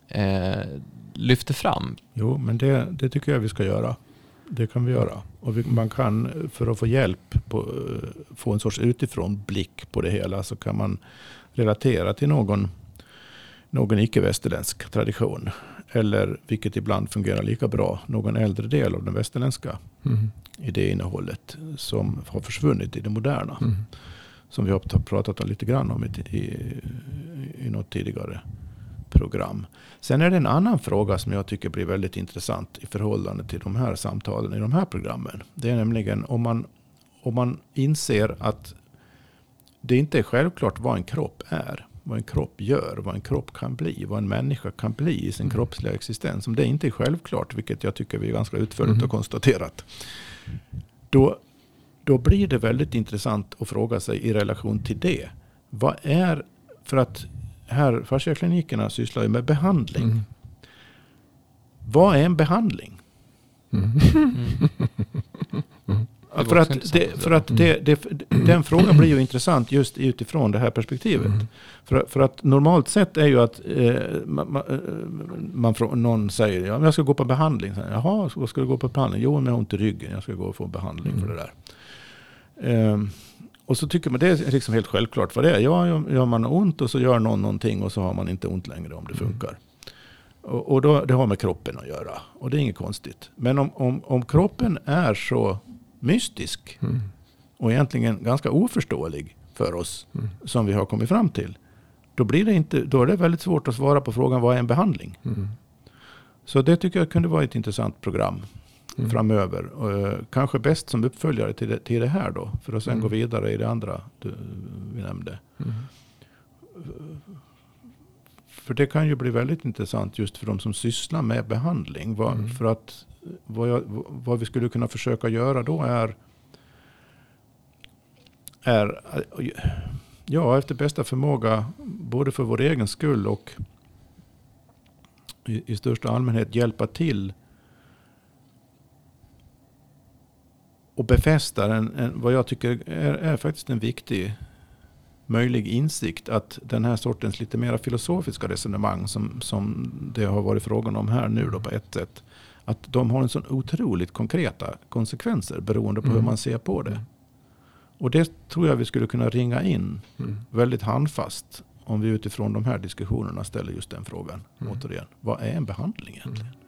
eh, lyfter fram? Jo, men det, det tycker jag vi ska göra. Det kan vi göra. Och vi, man kan, för att få hjälp, på, få en sorts utifrån blick på det hela, så kan man relatera till någon, någon icke-västerländsk tradition. Eller, vilket ibland fungerar lika bra, någon äldre del av den västerländska Mm. idéinnehållet som har försvunnit i det moderna. Mm. Som vi har pratat lite grann om i, i, i något tidigare program. Sen är det en annan fråga som jag tycker blir väldigt intressant i förhållande till de här samtalen i de här programmen. Det är nämligen om man, om man inser att det inte är självklart vad en kropp är. Vad en kropp gör, vad en kropp kan bli, vad en människa kan bli i sin Mm. kroppsliga existens. Om det inte är självklart, vilket jag tycker vi ganska utförligt Mm. har konstaterat. Då, då blir det väldigt intressant att fråga sig i relation till det. Vad är, för att här, fasciaklinikerna sysslar ju med behandling. Mm. Vad är en behandling? Mm. Det var För att, det, för att det, det, den frågan blir ju intressant just utifrån det här perspektivet. Mm. För, för att normalt sett är ju att eh, man, man, eh, man, frå- någon säger ja, jag ska gå på behandling. Här, Jaha, vad ska du gå på behandling? Jo, men jag har ont i ryggen. Jag ska gå och få behandling för Mm. det där. Ehm, och så tycker man det är liksom helt självklart vad det är. Ja, gör man ont och så gör någon någonting och så har man inte ont längre om det Mm. funkar. Och, och då, det har med kroppen att göra. Och det är inget konstigt. Men om, om, om kroppen är så mystisk Mm. och egentligen ganska oförståelig för oss Mm. som vi har kommit fram till. Då, blir det inte, då är det väldigt svårt att svara på frågan vad är en behandling? Mm. Så det tycker jag kunde vara ett intressant program Mm. framöver. Och, eh, kanske bäst som uppföljare till det, till det här då. För att sen Mm. gå vidare i det andra du, vi nämnde. Mm. För det kan ju bli väldigt intressant just för de som sysslar med behandling. Vad, Mm. För att vad, jag, vad vi skulle kunna försöka göra då är, är ja, efter bästa förmåga, både för vår egen skull och i, i största allmänhet hjälpa till och befästar en, en, vad jag tycker är, är faktiskt en viktig möjlig insikt att den här sortens lite mer filosofiska resonemang som, som det har varit frågan om här nu då på ett sätt. Att de har en sån otroligt konkreta konsekvenser beroende på Mm. hur man ser på det. Och det tror jag vi skulle kunna ringa in Mm. väldigt handfast om vi utifrån de här diskussionerna ställer just den frågan. Mm. Återigen, vad är en behandling egentligen? Mm.